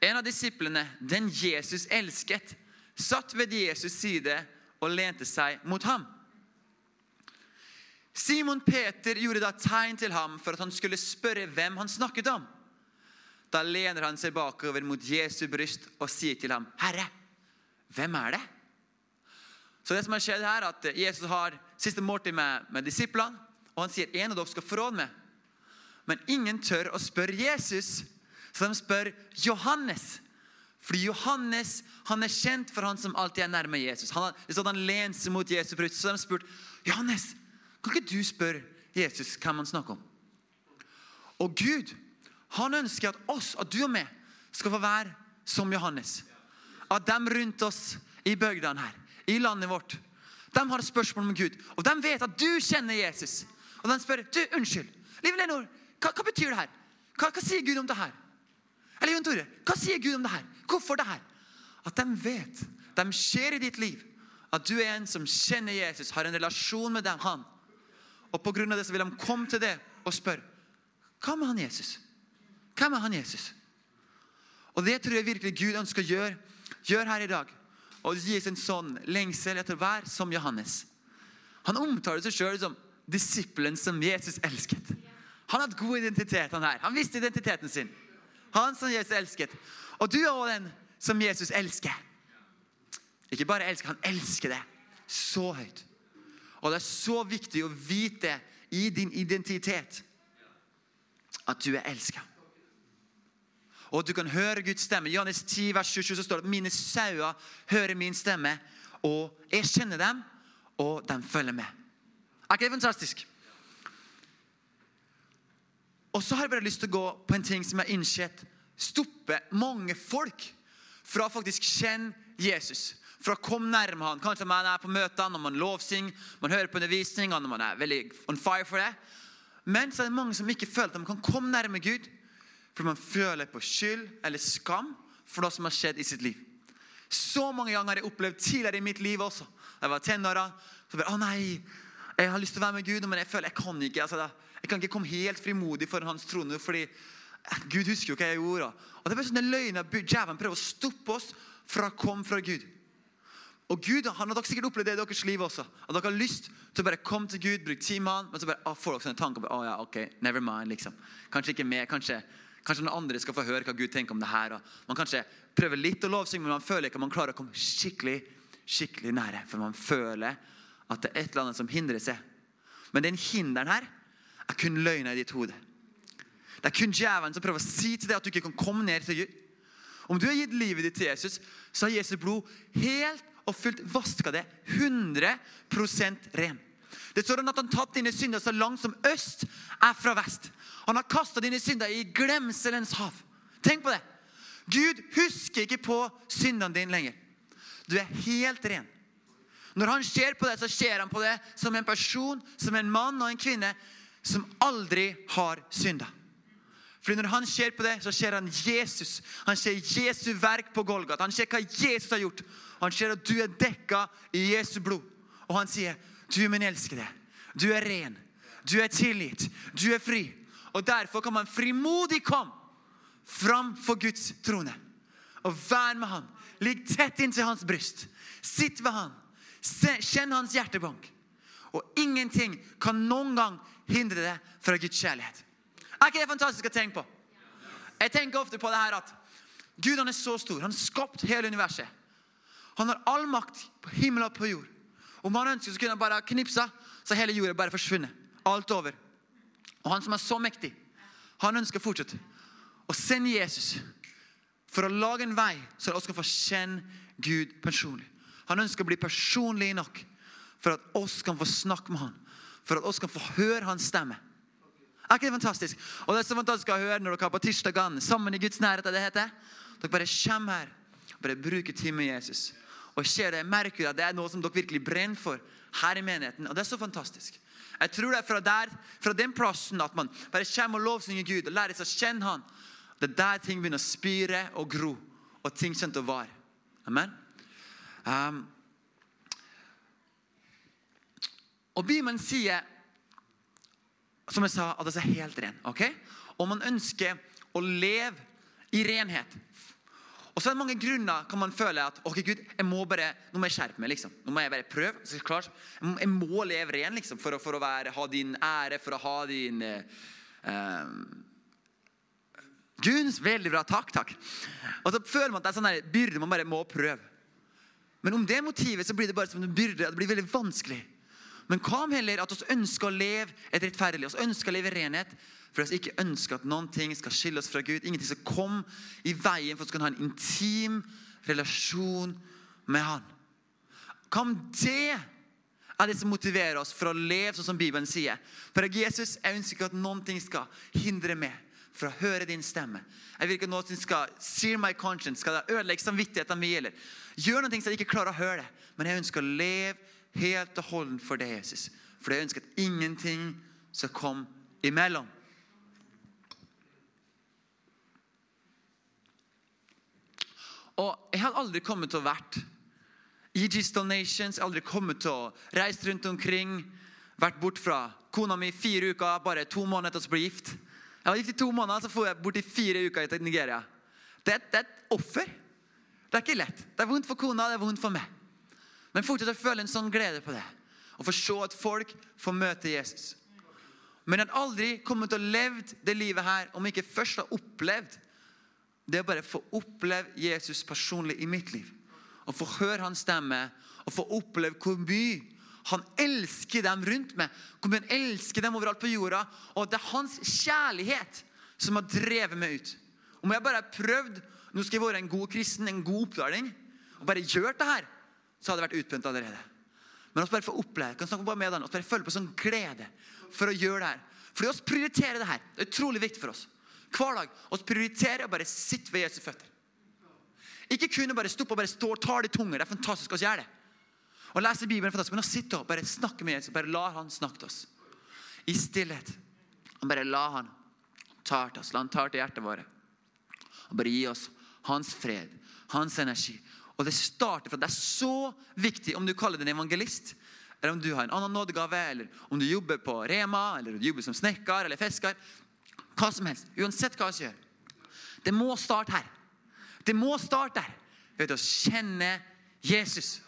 Speaker 3: En av disiplene, den Jesus elsket, satt ved Jesus' side og lente seg mot ham. Simon Peter gjorde da tegn til ham for at han skulle spørre hvem han snakket om. Da lener han seg bakover mot Jesu bryst og sier til ham, 'Herre, hvem er det?' Så det som har skjedd her, er at Jesus har siste måltid med, med disiplene, og han sier, 'En av dere skal forråde meg.' Men ingen tør å spørre Jesus, så de spør Johannes. Fordi Johannes han er kjent for han som alltid er nærme Jesus. Han, han lener seg mot Jesu bryst, så de spurte, 'Johannes, kan ikke du spørre Jesus hvem han snakker om?' Og Gud han ønsker at oss, at du og meg, skal få være som Johannes. At dem rundt oss i bygdene her, i landet vårt, de har spørsmål om Gud. Og de vet at du kjenner Jesus. Og de spør du, unnskyld, Liv Lenor, hva, hva betyr det her? Hva, hva sier Gud om det her? Eller Jon Tore, hva sier Gud om det her? Hvorfor det her? At de vet, de ser i ditt liv, at du er en som kjenner Jesus, har en relasjon med dem, han, og på grunn av det så vil de komme til det og spørre Hva med han Jesus? Hvem er han Jesus? Og det tror jeg virkelig Gud ønsker å gjøre, gjøre her i dag. Og gi sin sånn lengsel etter hver som Johannes. Han omtaler seg sjøl som disippelen som Jesus elsket. Han hadde god identitet. Han her. Han visste identiteten sin. Han som Jesus elsket. Og du er også den som Jesus elsker. Ikke bare elsker, han elsker det så høyt. Og det er så viktig å vite i din identitet at du er elska. Og at du kan høre Guds stemme. I Johannes 10, vers 27 så står det at mine sauer hører min stemme, og jeg kjenner dem, og de følger med. Er ikke det fantastisk? Og så har jeg bare lyst til å gå på en ting som jeg har innsett stopper mange folk fra å faktisk kjenne Jesus. Fra å komme nærme han. Kanskje man er på møter, når man lovsynger, man hører på undervisning, når man er veldig on fire for det. Men så er det mange som ikke føler at de kan komme nærme Gud fordi man føler på skyld eller skam for noe som har skjedd i sitt liv. Så mange ganger har jeg opplevd tidligere i mitt liv også. Da jeg var tenåra. Så bare, å nei, jeg har lyst til å være med Gud, men jeg føler jeg kan ikke. Altså, jeg kan ikke komme helt frimodig foran hans trone, fordi Gud husker jo hva jeg gjorde. Og det er bare sånne løgner Djevelen prøver å stoppe oss fra å komme fra Gud. Og Gud han har sikkert opplevd det i deres liv også. At dere har lyst til å bare komme til Gud, bruke tid med han, men så bare, ah, får dere sånne tanker. Bare, oh, ja, ok, never mind, liksom. Kanskje ikke mer, kanskje, kanskje noen andre skal få høre hva Gud tenker om det her. Og man kanskje prøver litt å lovsynge, men man føler ikke at man klarer å komme skikkelig skikkelig nære. For man føler at det er et eller annet som hindrer seg. Men den hinderen her er kun løgna i ditt hode. Det er kun djevelen som prøver å si til deg at du ikke kan komme ned til Gud. Om du har gitt livet ditt til Jesus, så har Jesu blod helt og fullt vaska det 100% ren. Det står at han tatt dine synder så langt som øst er fra vest. Han har kasta dine synder i glemselens hav. Tenk på det. Gud husker ikke på syndene dine lenger. Du er helt ren. Når han ser på det, så ser han på det som en person, som en mann og en kvinne som aldri har synda. Fordi Når han ser på det, så ser han Jesus. Han ser Jesu verk på Golgat. Han ser hva Jesus har gjort. Han ser at du er dekka i Jesu blod. Og han sier, 'Du er min elskede. Du er ren. Du er tilgitt. Du er fri.' Og Derfor kan man frimodig komme fram for Guds trone og være med han. Ligg tett inntil hans bryst. Sitt ved han. Kjenn hans hjertebank. Og ingenting kan noen gang hindre deg fra Guds kjærlighet. Er ikke det fantastisk å tenke på? Jeg tenker ofte på det her at Gud han er så stor. Han har skapt hele universet. Han har all makt på himmel og på jord. Om han ønsker, så kunne han bare knipsa, så hele jorda bare forsvunnet. Alt over. Og han som er så mektig, han ønsker fortsatt å sende Jesus for å lage en vei så vi skal få kjenne Gud personlig. Han ønsker å bli personlig nok for at oss kan få snakke med han. For at oss kan få høre hans stemme. Er ikke det fantastisk? Og det er så fantastisk å høre når dere er på tirsdagene sammen i Guds nærhet. det heter. Dere bare kommer her og bare bruker tid med Jesus. Og ser det, merker at det er noe som dere virkelig brenner for her i menigheten. Og det er så fantastisk. Jeg tror det er fra, der, fra den plassen at man bare kommer og lovsynger Gud og lærer seg å kjenne Han. Det er der ting begynner å spire og gro, og ting kommer til å vare. Amen. Um, og Bibelen sier, som jeg sa, at det er helt ren. ok? Og man ønsker å leve i renhet. Og så er det mange grunner kan man føle at ok Gud, jeg må bare, nå må jeg skjerpe meg. liksom. Nå må jeg bare prøve. Så klart, jeg må leve ren liksom, for å, for å være, ha din ære, for å ha din eh, eh, veldig bra. Takk, takk. Og så føler man at det er sånn byrde man bare må prøve. Men om det er motivet, så blir det bare som en byrde. Det blir veldig vanskelig. Men hva om heller at vi ønsker å leve et rettferdig? Vi ønsker å leve i renhet. For vi ikke ønsker at noen ting skal skille oss fra Gud. Ingenting skal komme i veien for at vi kan ha en intim relasjon med Han. Hva om det er det som motiverer oss for å leve sånn som Bibelen sier? For Jesus, jeg ønsker ikke at noen ting skal hindre meg for å høre din stemme. Jeg vil ikke at som skal sear my conscience, skal ødelegge samvittigheten min. eller Gjør noe så jeg ikke klarer å høre det. Men jeg ønsker å leve helt og holdent for deg, Jesus. For jeg ønsker at ingenting skal komme imellom. Og jeg hadde aldri kommet til å vært EG Nations, aldri kommet til å reise rundt omkring. Vært bort fra kona mi i fire uker, bare to måneder etter å bli gift. Jeg var gift i to måneder, så får jeg bort i fire uker til Nigeria. Det, det er et offer. Det er ikke lett. Det er vondt for kona, det er vondt for meg. Men fortsett å føle en sånn glede på det. Og få se at folk får møte Jesus. Men jeg hadde aldri kommet til å levd det livet her om jeg ikke først har opplevd det å bare få oppleve Jesus personlig i mitt liv. Og få høre hans stemme og få oppleve hvor mye han elsker dem rundt meg. Hvor mye han elsker dem overalt på jorda. Og det er hans kjærlighet som har drevet meg ut. Om jeg bare har prøvd Nå skal jeg være en god kristen, en god oppdaling, og bare gjort det her, så hadde jeg vært utbrent allerede. Men oss bare få oppleve, kan snakke bare med den, oss bare føle på sånn glede for å gjøre det her. Fordi oss prioriterer det her. Det er utrolig viktig for oss. Hver dag. Oss prioriterer å bare sitte ved Jesu føtter. Ikke kunne bare stoppe og bare stå og ta i tunger. Det er fantastisk å gjøre det. Og lese Bibelen er fantastisk, Men å sitte og bare snakke med Jesus, bare la han snakke til oss. I stillhet. Og bare la han ta til oss. La han ta til hjertet vårt. Og bare gi oss hans fred, hans energi. Og det starter fra Det er så viktig om du kaller deg en evangelist, eller om du har en annen nådegave, eller om du jobber på Rema, eller du jobber som snekker eller fisker. Hva som helst. Uansett hva vi gjør. Det må starte her. Det må starte her. Ved å kjenne Jesus.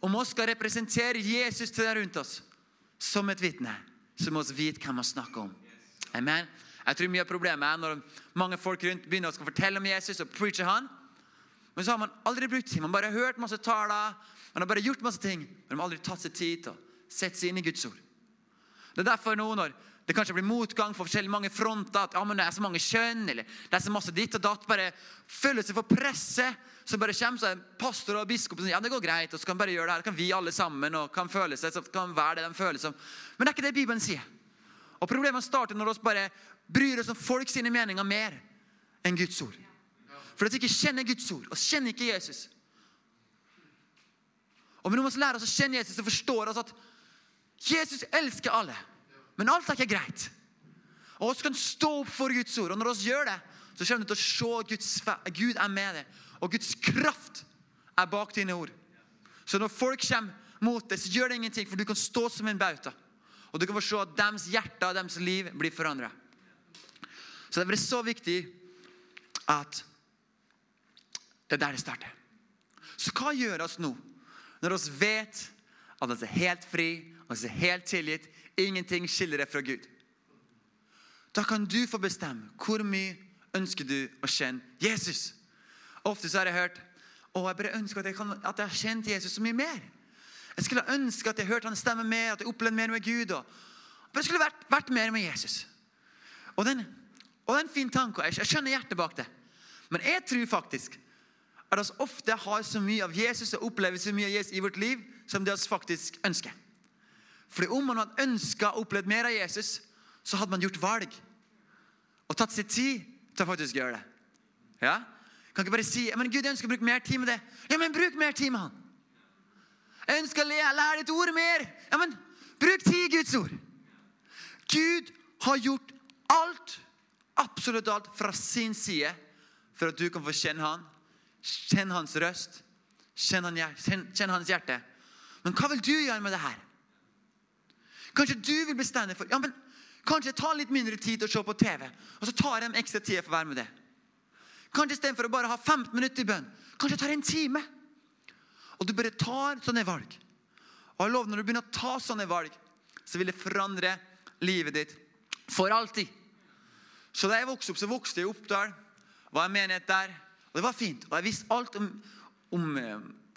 Speaker 3: Om vi skal representere Jesus til deg rundt oss som et vitne, så må vi vite hvem vi snakker om. Amen. Jeg tror mye av problemet er når mange folk rundt begynner å fortelle om Jesus og preache han. Men så har man aldri brukt tid. Man bare har hørt masse taler, man har bare gjort masse ting, men man har aldri tatt seg tid til å sette seg inn i Guds ord. Det er derfor nå når det kanskje blir motgang for forskjellige mange fronter, at ja, men det er så mange kjønn, eller det er så masse ditt og datt, bare føler seg for presset, så bare kommer så en pastor og biskop og sier ja, det går greit, og så kan vi bare gjøre det her, kan vi alle sammen, og kan føle seg, så kan være det de føler som. Men det er ikke det Bibelen sier. Og problemet starter når vi bare bryr oss om folk sine meninger mer enn Guds ord. For at vi ikke kjenner Guds ord, og kjenner ikke Jesus. Og vi lære oss å kjenne Jesus, så forstår vi at Jesus elsker alle. Men alt er ikke greit. Og vi kan stå opp for Guds ord. Og når vi gjør det, så kommer du til å se at Guds, Gud er med deg. Og Guds kraft er bak dine ord. Så når folk kommer mot deg, så gjør det ingenting, for du kan stå som en bauta. Og du kan få se at deres hjerte og deres liv blir forandra. Så det er så viktig at det er der det starter. Så hva gjør oss nå, når vi vet at vi er helt fri, og vi er helt tilgitt, ingenting skiller deg fra Gud? Da kan du få bestemme hvor mye ønsker du å kjenne Jesus. Ofte så har jeg hørt å, jeg bare ønsker at jeg, kan, at jeg har kjent Jesus så mye mer. Jeg skulle ønske at jeg hørte han stemme mer, at jeg opplevde mer med Gud. Og, jeg skulle vært, vært mer med Jesus. Og den, er en fin tanke, jeg skjønner hjertet bak det. Men jeg tror faktisk at vi ofte har så mye av Jesus og opplever så mye av Jesus i vårt liv som det vi faktisk ønsker. Fordi om man hadde ønska å oppleve mer av Jesus, så hadde man gjort valg. Og tatt seg tid til å faktisk gjøre det. Ja? Kan ikke bare si men Gud, jeg ønsker å bruke mer tid med det. Ja, men bruk mer tid med han. Jeg ønsker å lære ditt ord mer. Ja, men bruk tid i Guds ord. Gud har gjort alt, absolutt alt, fra sin side for at du kan få kjenne han. Kjenne hans røst. Kjenn, hans hjerte. Men hva vil du gjøre med det her? Kanskje du vil bestemme for ja, men Kanskje ta litt mindre tid til å se på TV, og så tar en ekstra tid for å være med det. Kanskje istedenfor å bare ha 15 minutter i bønn, kanskje jeg tar en time. Og du bare tar sånne valg. Og jeg lover, Når du begynner å ta sånne valg, så vil det forandre livet ditt for alltid. Så Da jeg vokste opp, så vokste jeg i Oppdal. Var en menighet der. Og det var fint. Og jeg visste alt om, om,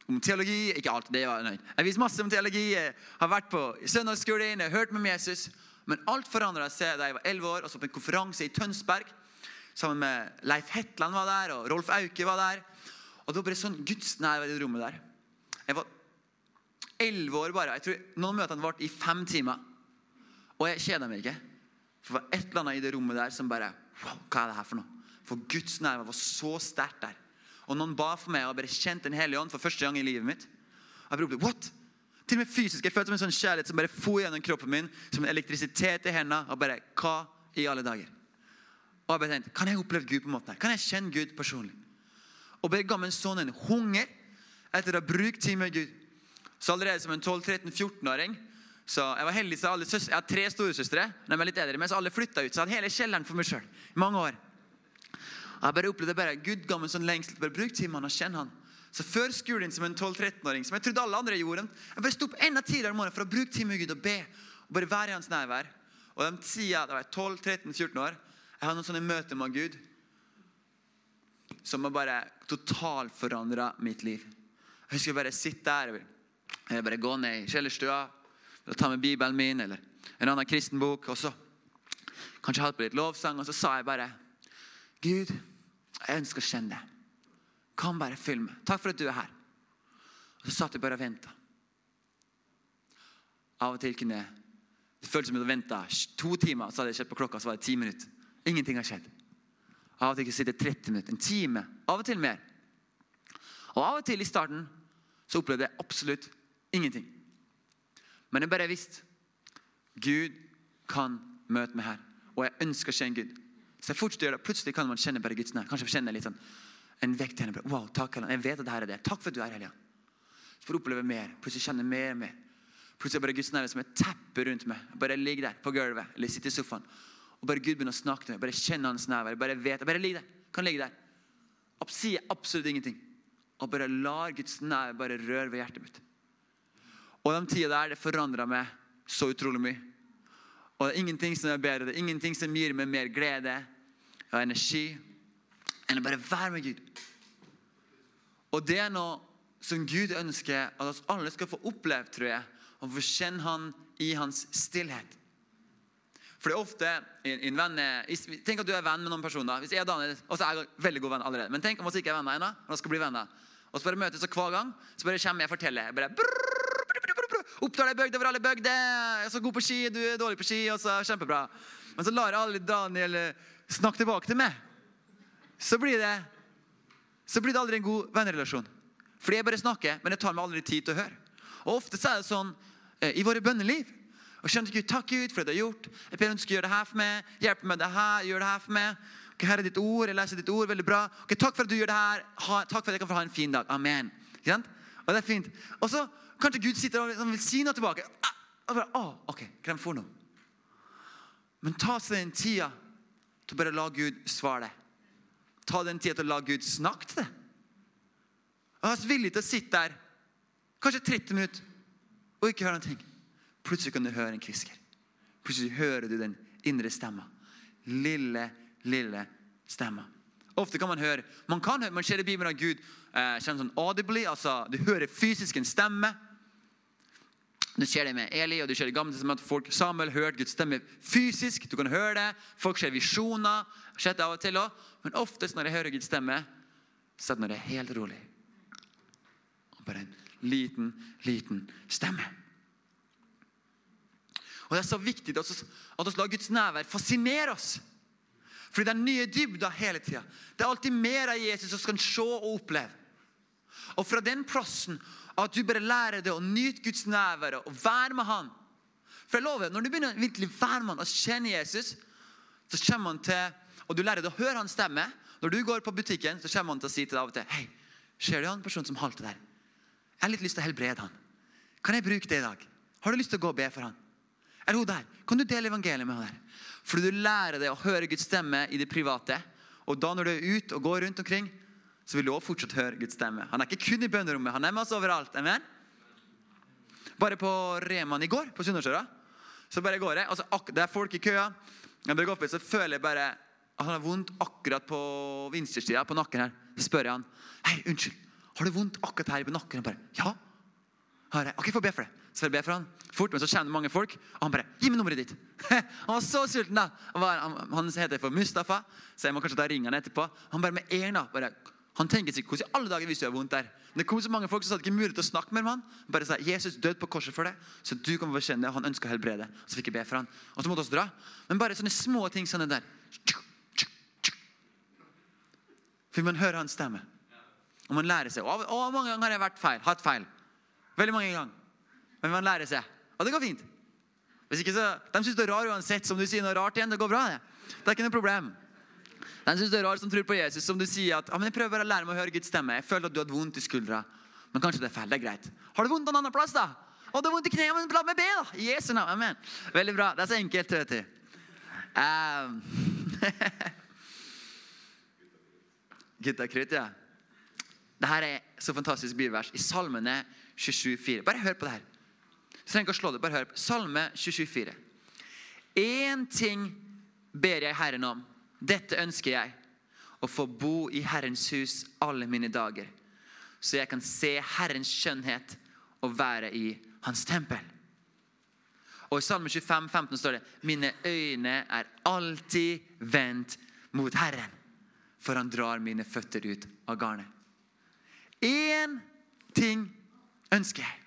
Speaker 3: om teologi. Ikke alt, det var nøyd. Jeg visste masse om teologi. Jeg har vært på søndagsskolen, jeg har hørt med Jesus. Men alt forandra seg da jeg var 11 år og så på en konferanse i Tønsberg. Sammen med Leif Hetland var der, og Rolf Auke var der. Og det var bare sånn gudsnærvær i det rommet der. Jeg var 11 år bare. Jeg tror Noen møtene varte i fem timer. Og jeg kjeda meg ikke. For det var et eller annet i det rommet der som bare Wow, hva er det her for noe? For Guds nærvær var så sterkt der. Og noen ba for meg og bare kjente Den hellige ånd for første gang i livet mitt. Og jeg ropte what? Til og med fysisk. Jeg følte som en sånn kjærlighet som bare for gjennom kroppen min. Som en elektrisitet i hendene. Og bare Hva i alle dager? Og jeg bare tenkte, Kan jeg oppleve Gud på en måte? Kan jeg kjenne Gud personlig? Og bare ga meg en sånn en hunger etter å ha brukt tid med Gud. Så allerede som en 12-13-14-åring så Jeg var heldig, så alle søstre, jeg har tre storesøstre. De er litt eldre, men så alle flytta ut. Så jeg hadde hele kjelleren for meg sjøl i mange år. Jeg bare opplevde bare Gud ga meg en sånn lengsel. Bare å bruke han og kjenne han. Så før skolen som en 12-13-åring, som jeg trodde alle andre gjorde, jeg bare sto opp enda tidligere om morgenen for å bruke tid med Gud og be. Og bare være i hans nærvær. Og de tida, da var jeg 12-13-14 år, jeg hadde noen sånne møter med Gud som har bare totalforandra mitt liv. Jeg husker bare sitte der eller bare gå ned i kjellerstua og ta med Bibelen min eller en annen kristen bok. Og så kanskje hatt på litt lovsang, og så sa jeg bare Gud, jeg ønsker å kjenne deg. Kan bare fyll meg. Takk for at du er her. Og så satt jeg bare og venta. Av og til kunne jeg Det føltes som jeg hadde venta to timer, så hadde jeg sett på klokka, så var det ti minutter. Ingenting har skjedd. Av og til kunne jeg sitte 30 minutter, en time, av og til mer. Og av og til i starten så opplevde jeg absolutt ingenting. Men jeg bare visste Gud kan møte meg her. Og jeg ønsker å kjenne Gud. Så jeg fortsetter å gjøre det. Plutselig kan man kjenne bare Guds nær. Kanskje kjenne litt sånn, en vekt henne. Wow, takk, Helligånd. Jeg vet at det her er det. Takk for at du er Helligånd. Så får du oppleve mer. Plutselig kjenne mer og mer. Plutselig er bare Guds nærhet som et teppe rundt meg. Bare ligger der på gulvet eller sitter i sofaen. Og bare Gud begynner å snakke til meg. Bare kjenne hans nærvær. Bare vet, bare ligger der. Kan ligge der. Sier absolutt ingenting. Og bare lar Guds nærvær bare røre ved hjertet mitt. Og de tida der, det forandra meg så utrolig mye. Og det er ingenting som er bedre. Det er ingenting som gir meg mer glede og energi enn å bare være med Gud. Og det er noe som Gud ønsker at oss alle skal få oppleve, tror jeg. Og få kjenne Han i hans stillhet. For det er ofte en, en venn Tenk at du er venn med noen personer. Hvis jeg og Daniel, og så er jeg veldig god venn allerede. Men tenk om vi ikke er venner ennå. og skal bli venner. Og så bare møtes og hver gang så bare kommer jeg og forteller. Jeg bare, brrr, Oppdal er bygd over alle bygder. Er så god på ski, du er dårlig på ski. og så Kjempebra. Men så lar alle Daniel eh, snakke tilbake til meg. Så blir det så blir det aldri en god vennerelasjon. Fordi jeg bare snakker, men jeg tar meg aldri tid til å høre. Og ofte er det sånn eh, i våre bønneliv. Og skjønner Gud, takk Gud for det du har gjort. Jeg ber du skal gjøre det her for meg. Hjelp meg med det her, gjør det her for meg. Okay, her er ditt ord, jeg leser ditt ord, veldig bra. Ok, Takk for at du gjør det her. Ha, takk for at jeg kan få ha en fin dag. Amen. Ikke? Og det er fint. Og så kanskje Gud sitter og vil si noe tilbake. Ah, og bare, ah, ok, er for noe? Men ta seg den tida til å bare la Gud svare deg. Ta den tida til å la Gud snakke til deg. Er villig til å sitte der kanskje 30 minutter og ikke høre noe. Plutselig kan du høre en kvisker. Plutselig hører du den indre stemma. Lille, lille stemma. Ofte kan man høre Man kan høre, man ser i Bibelen at Gud eh, kommer sånn audibly, altså du hører fysisk en stemme. Du ser det med Eli og du ser det gamle at folk, Samuel hørte Guds stemme fysisk. Du kan høre det. Folk ser visjoner. Det av og til også. Men oftest når jeg hører Guds stemme, så er det når det er helt rolig. Og bare en liten, liten stemme. Og Det er så viktig at vi at vi lar Guds nærvær fascinere oss. Fordi det er nye dybder hele tida. Det er alltid mer av Jesus vi kan se og oppleve. Og fra den plassen at du bare lærer deg å nyte Guds nærvær og være med Han. For jeg lover, Når du begynner virkelig være med Han og kjenne Jesus, så kommer han til og du lærer deg å høre hans stemme. Når du går på butikken, så kommer han til å si til deg av og til Hei, ser du han personen som halter der? Jeg har litt lyst til å helbrede han. Kan jeg bruke det i dag? Har du lyst til å gå og be for han? Er hun der? Kan du dele evangeliet med han der? Fordi du lærer deg å høre Guds stemme i det private. Og da når du er ute og går rundt omkring, så vil du også fortsatt høre Guds stemme. Han er ikke kun i bønnerommet, han er med oss overalt. Amen? Bare på Reman i går, på Sunnmørsøra, så bare går jeg. Altså, det er folk i køa. Jeg bare går opp, så føler jeg bare at han har vondt akkurat på venstresida på nakken her. Så spør jeg han hei, unnskyld, har du vondt akkurat her på nakken. Han bare ja. Har jeg. Ok, få be for det. Så får jeg be for han. Fort, men så kjenner mange folk, og han bare gi meg nummeret ditt. (laughs) han var så sulten, da. Han, han, han heter for Mustafa, så jeg må kanskje ta ringen han etterpå. Han bare med en da, bare, han tenker seg hvordan i alle dager hvis du har vondt der. Men det kom så mange folk som hadde ikke mulighet til å snakke med ham. Bare sa Jesus døde på korset for deg, så du kan kjenne det. Han ønsker å helbrede. Så fikk jeg be for han. Og så måtte vi dra. Men bare sånne små ting sånne der. For man hører hans stemme. Og man lærer seg. Og, og mange ganger har jeg vært feil, hatt feil. Veldig mange ganger. Men man lærer seg. Og det går fint. Hvis ikke så, De syns du er rar uansett. Som du sier noe rart igjen, det går bra. Det Det er ikke noe problem. De syns du er rar som tror på Jesus. Som du sier at ja, men jeg prøver bare å lære meg å høre Guds stemme. Jeg føler at du har vondt i skuldra. Men kanskje det er feil. Det er greit. Har du vondt en annen plass, da? Og du har vondt i kneet, men la meg be, da. I Jesu navn. Amen. Veldig bra. Det er så enkelt, vet du. Um, (laughs) Gutta krutt, ja. Dette er så fantastisk bibelvers i Salmene 27,4. Bare hør på det her. Du trenger ikke å slå det, bare hør. Salme 27,4. Én ting ber jeg Herren om. Dette ønsker jeg. Å få bo i Herrens hus alle mine dager. Så jeg kan se Herrens skjønnhet og være i Hans tempel. Og I Salme 25, 15 står det Mine øyne er alltid vendt mot Herren, for han drar mine føtter ut av garnet. Én ting ønsker jeg.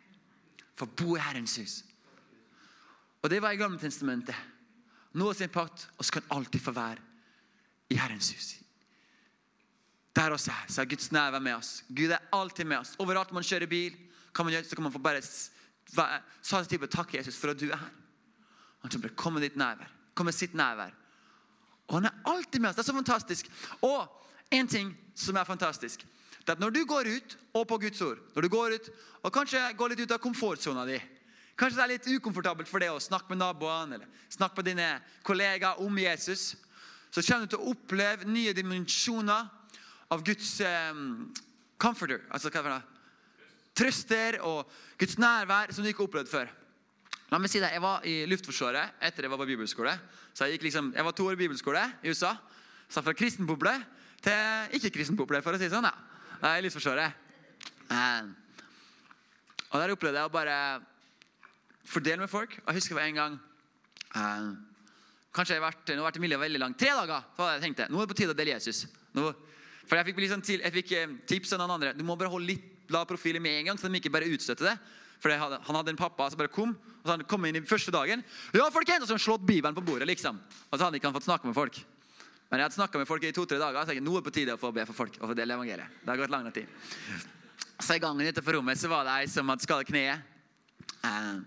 Speaker 3: For å bo i Herrens hus. Og Det var i Gamle testamentet. Nå sin pakt, og så kan alltid få være i Herrens hus. Der også er, så er Guds nærvær med oss. Gud er alltid med oss. Overalt man kjører bil, kan man gjøre, så kan man få bare sa til og takke Jesus for at du er her. Han kommer til å komme ditt nærvær. Komme sitt nærvær. Og han er alltid med oss. Det er så fantastisk. Og en ting som er fantastisk, det er at når du går ut og på Guds ord, når du går ut og kanskje går litt ut av komfortsona di Kanskje det er litt ukomfortabelt for deg å snakke med naboene eller snakke med dine kollegaer om Jesus. Så kommer du til å oppleve nye dimensjoner av Guds um, comforter. Altså hva er det? Trøster og Guds nærvær som du ikke har opplevd før. La meg si det, Jeg var i Luftforsvaret etter jeg var på bibelskole. Så Jeg gikk liksom, jeg var to år i bibelskole i USA. Så fra kristen boble til ikke-kristen boble, for å si det sånn. ja. I Luftforsvaret. Um, og Der opplevde jeg å bare fordele med folk. Og Jeg husker det var en gang um, Kanskje jeg har vært, nå har vært i miljøet veldig langt. Tre dager! Så jeg tenkte, Nå er det på tide å dele Jesus. Nå, for Jeg fikk, liksom til, jeg fikk eh, tips av noen andre. Du må bare holde litt lav profil med en gang, så de ikke bare utstøtte det. For hadde, Han hadde en pappa som bare kom, og så hadde han kom inn i første dagen. Ja, folkens, Og så slått Bibelen på bordet, liksom. Og så hadde han ikke fått snakke med folk. Men jeg hadde snakka med folk i to-tre dager. Så jeg, tenkte, nå er det på tide å få be for folk. og få dele evangeliet. Det har gått lang tid. Så i gangen utenfor rommet så var det ei som hadde skadet kneet. Uh,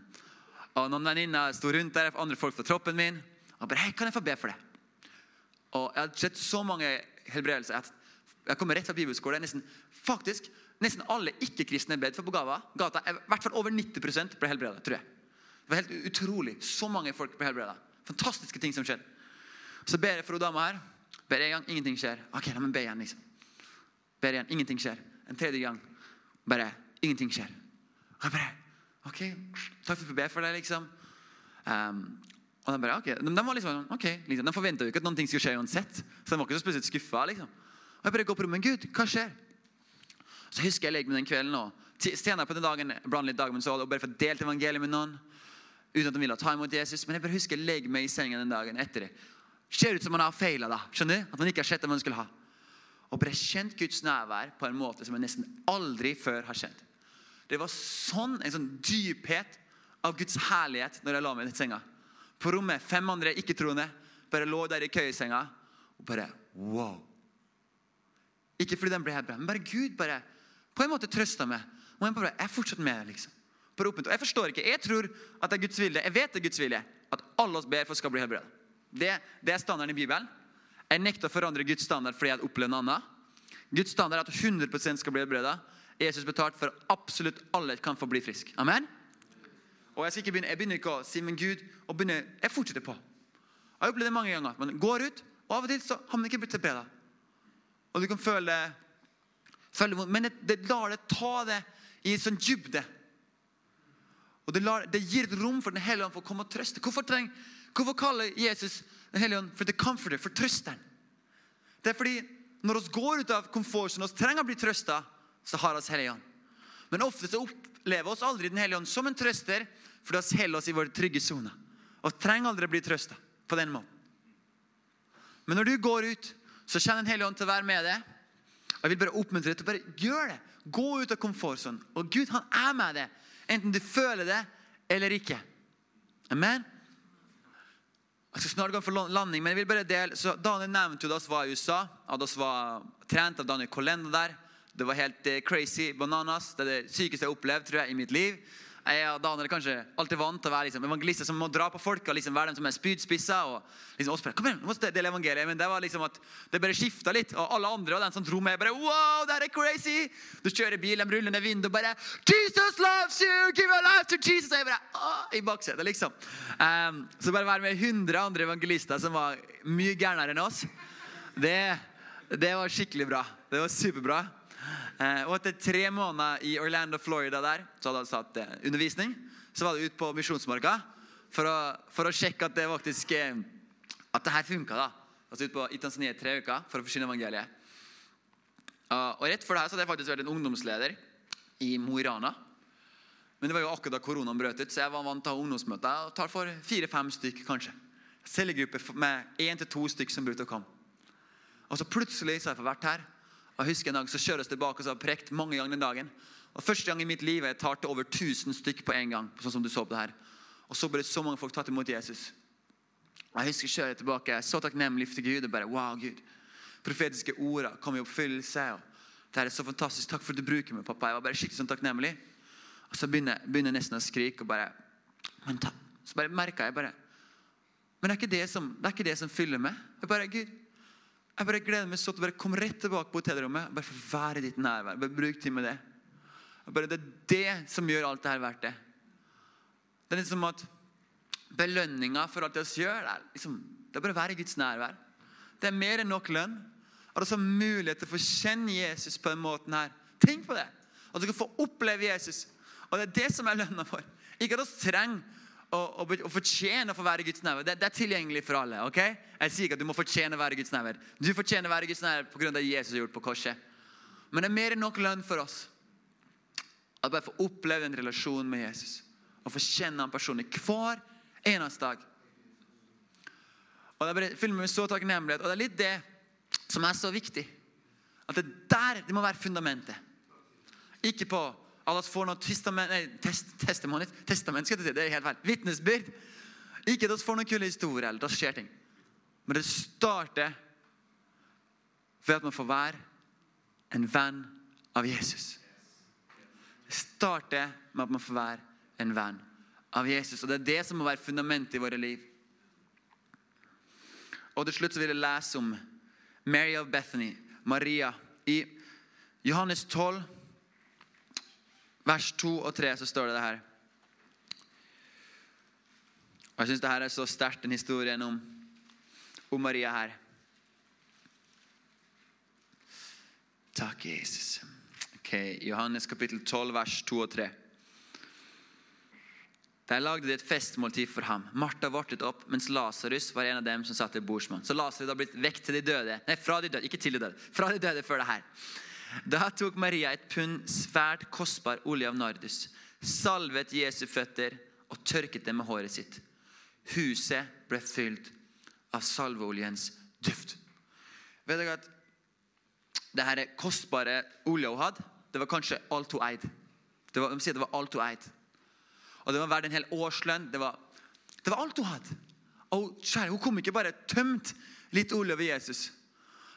Speaker 3: og Noen venninner sto rundt der, andre folk fra troppen min. Og bare, hei, kan jeg få be for det? Og Jeg har sett så mange helbredelser. at Jeg kommer rett fra bibelskole. Nesten, faktisk, nesten alle ikke-kristne bedt for på Gava. Gata, I hvert fall over 90% ble helbredet, tror jeg. Det var helt utrolig. Så mange folk ble helbredet. Fantastiske ting som skjedde. Så ber jeg for hun dama her. Ber en gang, ingenting skjer. Ok, la meg be igjen. liksom. Ber igjen, ingenting skjer. En tredje gang. Bare ingenting skjer. Og jeg bare Ok, takk for å be for det, liksom. Um, og de bare, ok, de, de var liksom, ok, liksom, de forventa jo ikke at noen ting skulle skje uansett. Så de var ikke så spesielt skuffa. Liksom. Og jeg bare går på rommet. Gud, hva skjer? Så husker jeg legger meg den kvelden. og Senere på den dagen blant litt dagen, så og bare få delt evangeliet med noen. Uten at de ville ta imot Jesus. Men jeg bare husker jeg legger meg i sengen den dagen etter det. Ser ut som man har feila. da, skjønner du? At man ikke har sett det man skulle ha. Og bare kjent Guds nærvær på en måte som jeg nesten aldri før har kjent. Det var sånn, en sånn dyphet av Guds herlighet når jeg la meg i senga. På rommet, fem andre ikke-troende bare lå der i køyesenga og bare wow. Ikke fordi de ble helt bra, men bare Gud bare på en måte trøsta meg. Og jeg bare, jeg fortsatte med liksom. Og jeg forstår ikke. Jeg tror at det er Guds vilje. Jeg vet det er Guds vilje at alle oss ber for skal bli helbredet. Det, det, er standarden i Bibelen. Jeg nekter å forandre Guds standard fordi jeg opplever noe annet. Guds standard er at 100% skal bli helbredet. Jesus betalt for at absolutt alle kan få bli frisk. Amen? Og Jeg skal ikke begynne, jeg begynner ikke å si men Gud, og begynner, jeg fortsetter på. Jeg har opplevd det mange ganger. Man går ut, og av og til så har man ikke blitt helbreda. Og du kan føle, føle Men det, det lar det ta det i en sånn dybde. Og det, lar, det, gir et rom for Den hellige ånd for å komme og trøste. Hvorfor, treng, hvorfor kaller Jesus Den hellige ånd for the comforter, for trøsteren? Det er fordi når vi går ut av komfortsonen og trenger å bli trøsta, så har vi Hellige ånd. Men ofte så opplever oss aldri Den hellige ånd som en trøster, for vi holder oss i vår trygge sone. Og trenger aldri bli trøsta på den måten. Men når du går ut så kjenner Den hellige ånd til å være med deg. Og Jeg vil bare oppmuntre deg til å bare gjøre det. Gå ut av komfortsonen. Og Gud han er med deg, enten du føler det eller ikke. Amen. Jeg skal snart gå for landing, men jeg vil bare dele, så Daniel nevnte jo da vi var i USA. At vi var trent av Daniel Kolenda der. Det var helt eh, crazy bananas. Det er det sykeste jeg har opplevd tror jeg, i mitt liv. Jeg og Daniel er kanskje alltid vant til å være liksom, evangelister som må dra på folk og liksom være dem som er spydspisser. og liksom oss bare, kom igjen, nå må vi dele evangeliet. Men det var liksom at det bare skifta litt. Og alle andre og den som dro med, bare wow, det er crazy! Du kjører bil, de ruller ned vinduet og bare Jesus loves you! Give your life to Jesus! Og jeg bare, Åh, I baksetet, liksom. Um, så bare være med 100 andre evangelister som var mye gærnere enn oss, det, det var skikkelig bra. Det var superbra. Eh, og etter tre måneder i Orlando, Florida der, så hadde han satt eh, undervisning. Så var det ut på Misjonsmarka for, for å sjekke at det faktisk eh, At det her funka. da. Altså ut på i i tre uker for å forsyne evangeliet. Og rett for det her så hadde jeg faktisk vært en ungdomsleder i Mo i Rana. Men det var jo akkurat da koronaen brøt ut, så jeg var vant til å ha ungdomsmøter. og tar for fire-fem stykk, kanskje. Cellegruppe med én til to stykk som brukte å komme. Og så plutselig så har jeg fått vært her. Jeg husker en dag så kjører vi tilbake og så har prekt mange ganger den dagen. Og Første gang i mitt liv jeg tar til over 1000 stykk på en gang. sånn som du så på det her. Og så ble så mange folk tatt imot Jesus. Og Jeg husker jeg kjører tilbake. Jeg er så takknemlig til Gud. og bare, wow, Gud. Profetiske orda kom i oppfyllelse. og Det er så fantastisk. Takk for at du bruker meg, pappa. Jeg var bare skikkelig sånn takknemlig. Og så begynner, begynner jeg nesten å skrike og bare Så bare merka jeg bare Men det er, det, som, det er ikke det som fyller meg. Jeg bare, Gud, jeg bare gleder meg sånn til å bare komme rett tilbake på hotellrommet. Bare få være i ditt nærvær. Bare bruk tid med det. Bare det er det som gjør alt det her verdt det. Det er litt som at belønninga for alt det vi gjør, det er, liksom, det er bare å være i Guds nærvær. Det er mer enn nok lønn. Har du så mulighet til å få kjenne Jesus på den måten her. Tenk på det. At du kan få oppleve Jesus. Og det er det som er lønna for. Ikke at vi trenger å, å fortjene å få være Guds nærvær. Det, det er tilgjengelig for alle. ok? Jeg sier ikke at du må fortjene å være Guds nærvær. Du fortjener å være Guds nærvær pga. det Jesus har gjort på korset. Men det er mer enn nok lønn for oss. At bare få oppleve en relasjon med Jesus. Og få kjenne han personlig hver eneste dag. Og Det bare fyller meg med så takknemlighet. Og det er litt det som er så viktig. At det der det må være fundamentet. Ikke på alle får testament, nei, test, testament, testament skal jeg si, det er helt feil. Vitnesbyrd. Ikke at vi får noen kule historier, eller det skjer ting. Men det starter ved at man får være en venn av Jesus. Det starter med at man får være en venn av Jesus. Og det er det som må være fundamentet i våre liv. Og til slutt så vil jeg lese om Mary of Bethany, Maria. I Johannes 12, vers 2 og 3, så står det det her. Og Jeg syns det her er så sterkt, den historien om, om Maria her. Takk, Jesus. Ok, Johannes kapittel 12, vers 2 og 3. Der lagde de et festmåltid for ham. Martha vartet opp, mens Lasarus var en av dem som satt ved bordsmann. Så Lasarus har blitt vekk til de døde. Nei, fra de døde, ikke til de døde. Fra de døde før det her. Da tok Maria et pund svært kostbar olje av nardus, salvet Jesu føtter og tørket dem med håret sitt. Huset ble fylt av salveoljens duft. Vet dere at det her kostbare olja hun hadde, det var kanskje alt hun eide. Det var, de sier det var alt hun eide. Og det var verdt en hel årslønn. Det var, det var alt hun hadde. Og kjære, hun kom ikke bare tømt litt olje over Jesus.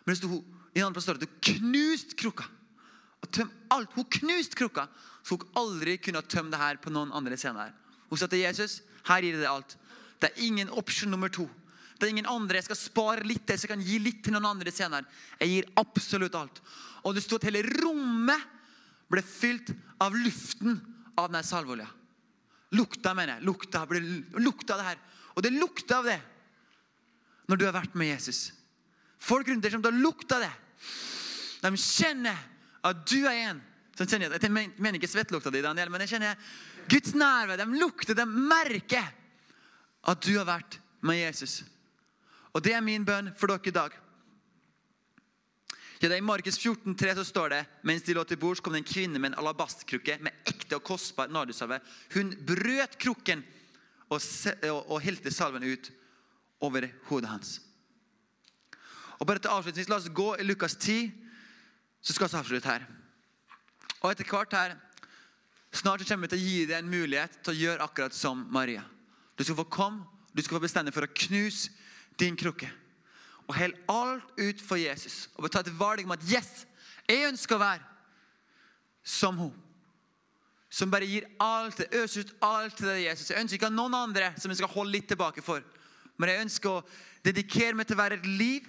Speaker 3: Men det sto i en annen plass står det knuste krukka. Og tøm alt. Hun knuste krukka, så hun aldri kunne tømt det her på noen andre senere. Hun sa til Jesus her gir jeg deg alt. Det er ingen option nummer to. Det er ingen andre. Jeg skal spare litt til, så jeg kan gi litt til noen andre senere. Jeg gir absolutt alt. Og det sto at hele rommet ble fylt av luften av denne salveolja. Lukta, mener jeg. Lukta, ble, lukta det her. Og det lukta av det når du har vært med Jesus. Folk rundt deg som har lukta det. De kjenner at du er en som kjenner Jeg mener ikke svettelukta di, Daniel, men jeg kjenner Guds nærvær. De lukter, de merker at du har vært med Jesus. Og det er min bønn for dere i dag. Ja, I Markus 14, 3 så står det mens de lå til bords, kom det en kvinne med en alabastkrukke med ekte og kostbar nardusalve. Hun brøt krukken og, og, og helte salven ut over hodet hans. Og bare til avslutningsvis, La oss gå i Lukas 10, så skal vi avslutte her. Og etter hvert her, Snart kommer vi til å gi deg en mulighet til å gjøre akkurat som Maria. Du skal få komme, du skal få bestemme for å knuse din krukke. Og hell alt ut for Jesus. Og ta et valg om at yes, jeg ønsker å være som hun. som bare gir alt, øser ut alt til deg, Jesus. Jeg ønsker ikke noen andre som jeg skal holde litt tilbake for. Men jeg ønsker å dedikere meg til å være et liv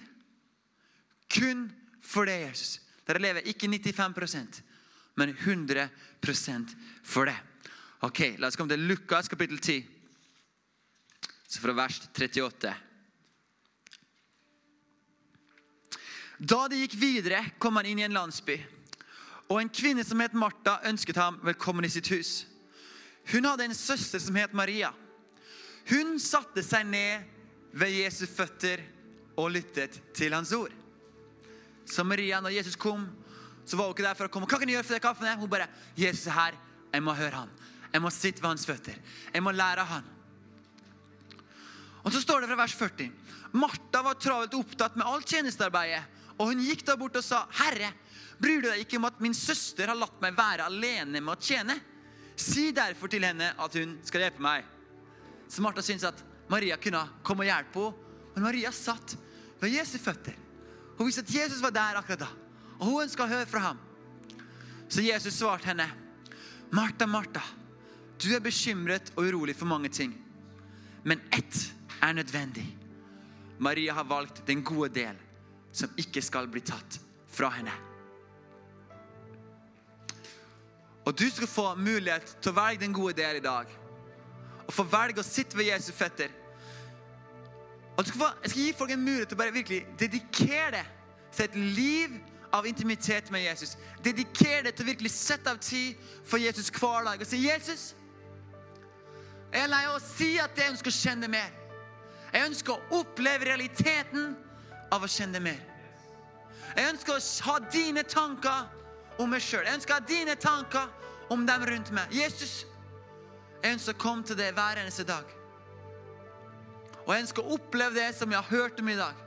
Speaker 3: kun for deg, Jesus. Dere lever ikke 95% men 100% for det. Ok, La oss komme til Lukas kapittel 10. Så fra vers 38. Da de gikk videre, kom han inn i en landsby. Og en kvinne som het Martha, ønsket ham velkommen i sitt hus. Hun hadde en søster som het Maria. Hun satte seg ned ved Jesu føtter og lyttet til hans ord. Så Maria, når Jesus kom, så var hun ikke der for å komme. Hva kan jeg gjøre for det kaffen? Hun bare 'Jesus er her. Jeg må høre han. Jeg må sitte ved hans føtter. Jeg må lære av han.' Og så står det fra vers 40. Martha var travelt opptatt med alt tjenestearbeidet. Og hun gikk da bort og sa, 'Herre, bryr du deg ikke om at min søster har latt meg være alene med å tjene?' 'Si derfor til henne at hun skal hjelpe meg.' Så Martha syntes at Maria kunne komme og hjelpe henne. Men Maria satt ved Jesu føtter. Hun visste at Jesus var der akkurat da. Og hun ønska å høre fra ham. Så Jesus svarte henne, 'Martha, Martha, du er bekymret og urolig for mange ting.' Men ett er nødvendig. Maria har valgt den gode del, som ikke skal bli tatt fra henne. Og du skal få mulighet til å velge den gode del i dag. Og få velge å sitte ved Jesu føtter. Og skal få, jeg skal gi folk en mulighet til å bare virkelig dedikere det til et liv av intimitet med Jesus. Dedikere det til å virkelig sette av tid for Jesus hver dag og si, 'Jesus, jeg er lei av å si at jeg ønsker å kjenne mer.' Jeg ønsker å oppleve realiteten av å kjenne mer. Jeg ønsker å ha dine tanker om meg sjøl. Jeg ønsker å ha dine tanker om dem rundt meg. Jesus, jeg ønsker å komme til deg hver eneste dag. Og jeg ønsker å oppleve det som jeg har hørt om i dag.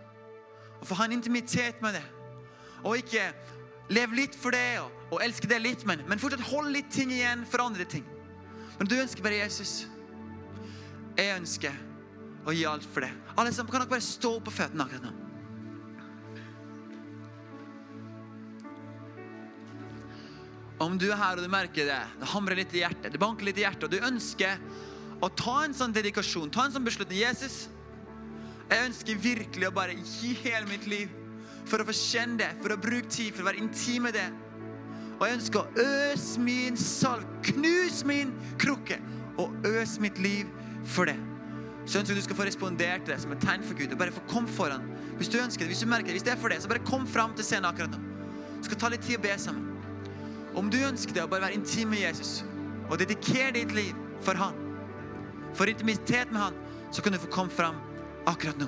Speaker 3: Og få ha en intimitet med det. Og ikke leve litt for det og, og elske det litt, men, men fortsatt holde litt ting igjen for andre ting. Men du ønsker bare Jesus. Jeg ønsker å gi alt for det. Alle sammen, kan dere bare stå på føttene akkurat nå? Om du er her og du merker det, det hamrer litt i hjertet, det banker litt i hjertet, og du ønsker å ta en sånn dedikasjon, ta en sånn beslutning. Jesus, jeg ønsker virkelig å bare gi hele mitt liv for å få kjenne det, for å bruke tid, for å være intim med det. Og jeg ønsker å øse min salv, knuse min krukke og øse mitt liv for det. Så ønsker jeg du skal få respondert til det som et tegn for Gud. og bare få komme foran. Hvis du ønsker det, hvis du merker det, hvis det er for det, så bare kom fram til scenen akkurat nå. Du skal ta litt tid å be sammen. Om du ønsker det å bare være intim med Jesus og dedikere ditt liv for han, for intimitet med han, så kan du få komme fram akkurat nå.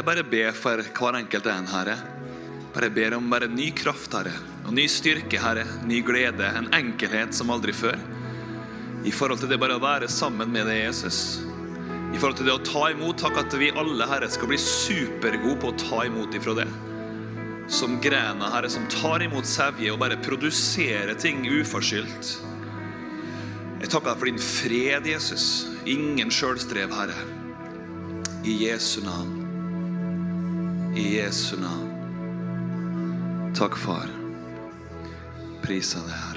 Speaker 2: Jeg
Speaker 1: bare ber for hver enkelt en, Herre. Bare ber om bare ny kraft, Herre. Og ny styrke, Herre. Ny glede. En enkelhet som aldri før. I forhold til det bare å være sammen med deg, Jesus. I forhold til det å ta imot. Takk at vi alle, Herre, skal bli supergode på å ta imot ifra det. Som grena, Herre, som tar imot sevje og bare produserer ting uforskyldt. Jeg takker for din fred, Jesus. Ingen sjølstrev, Herre. I Jesu navn. I Jesu navn. Takk, Far. Prisa deg.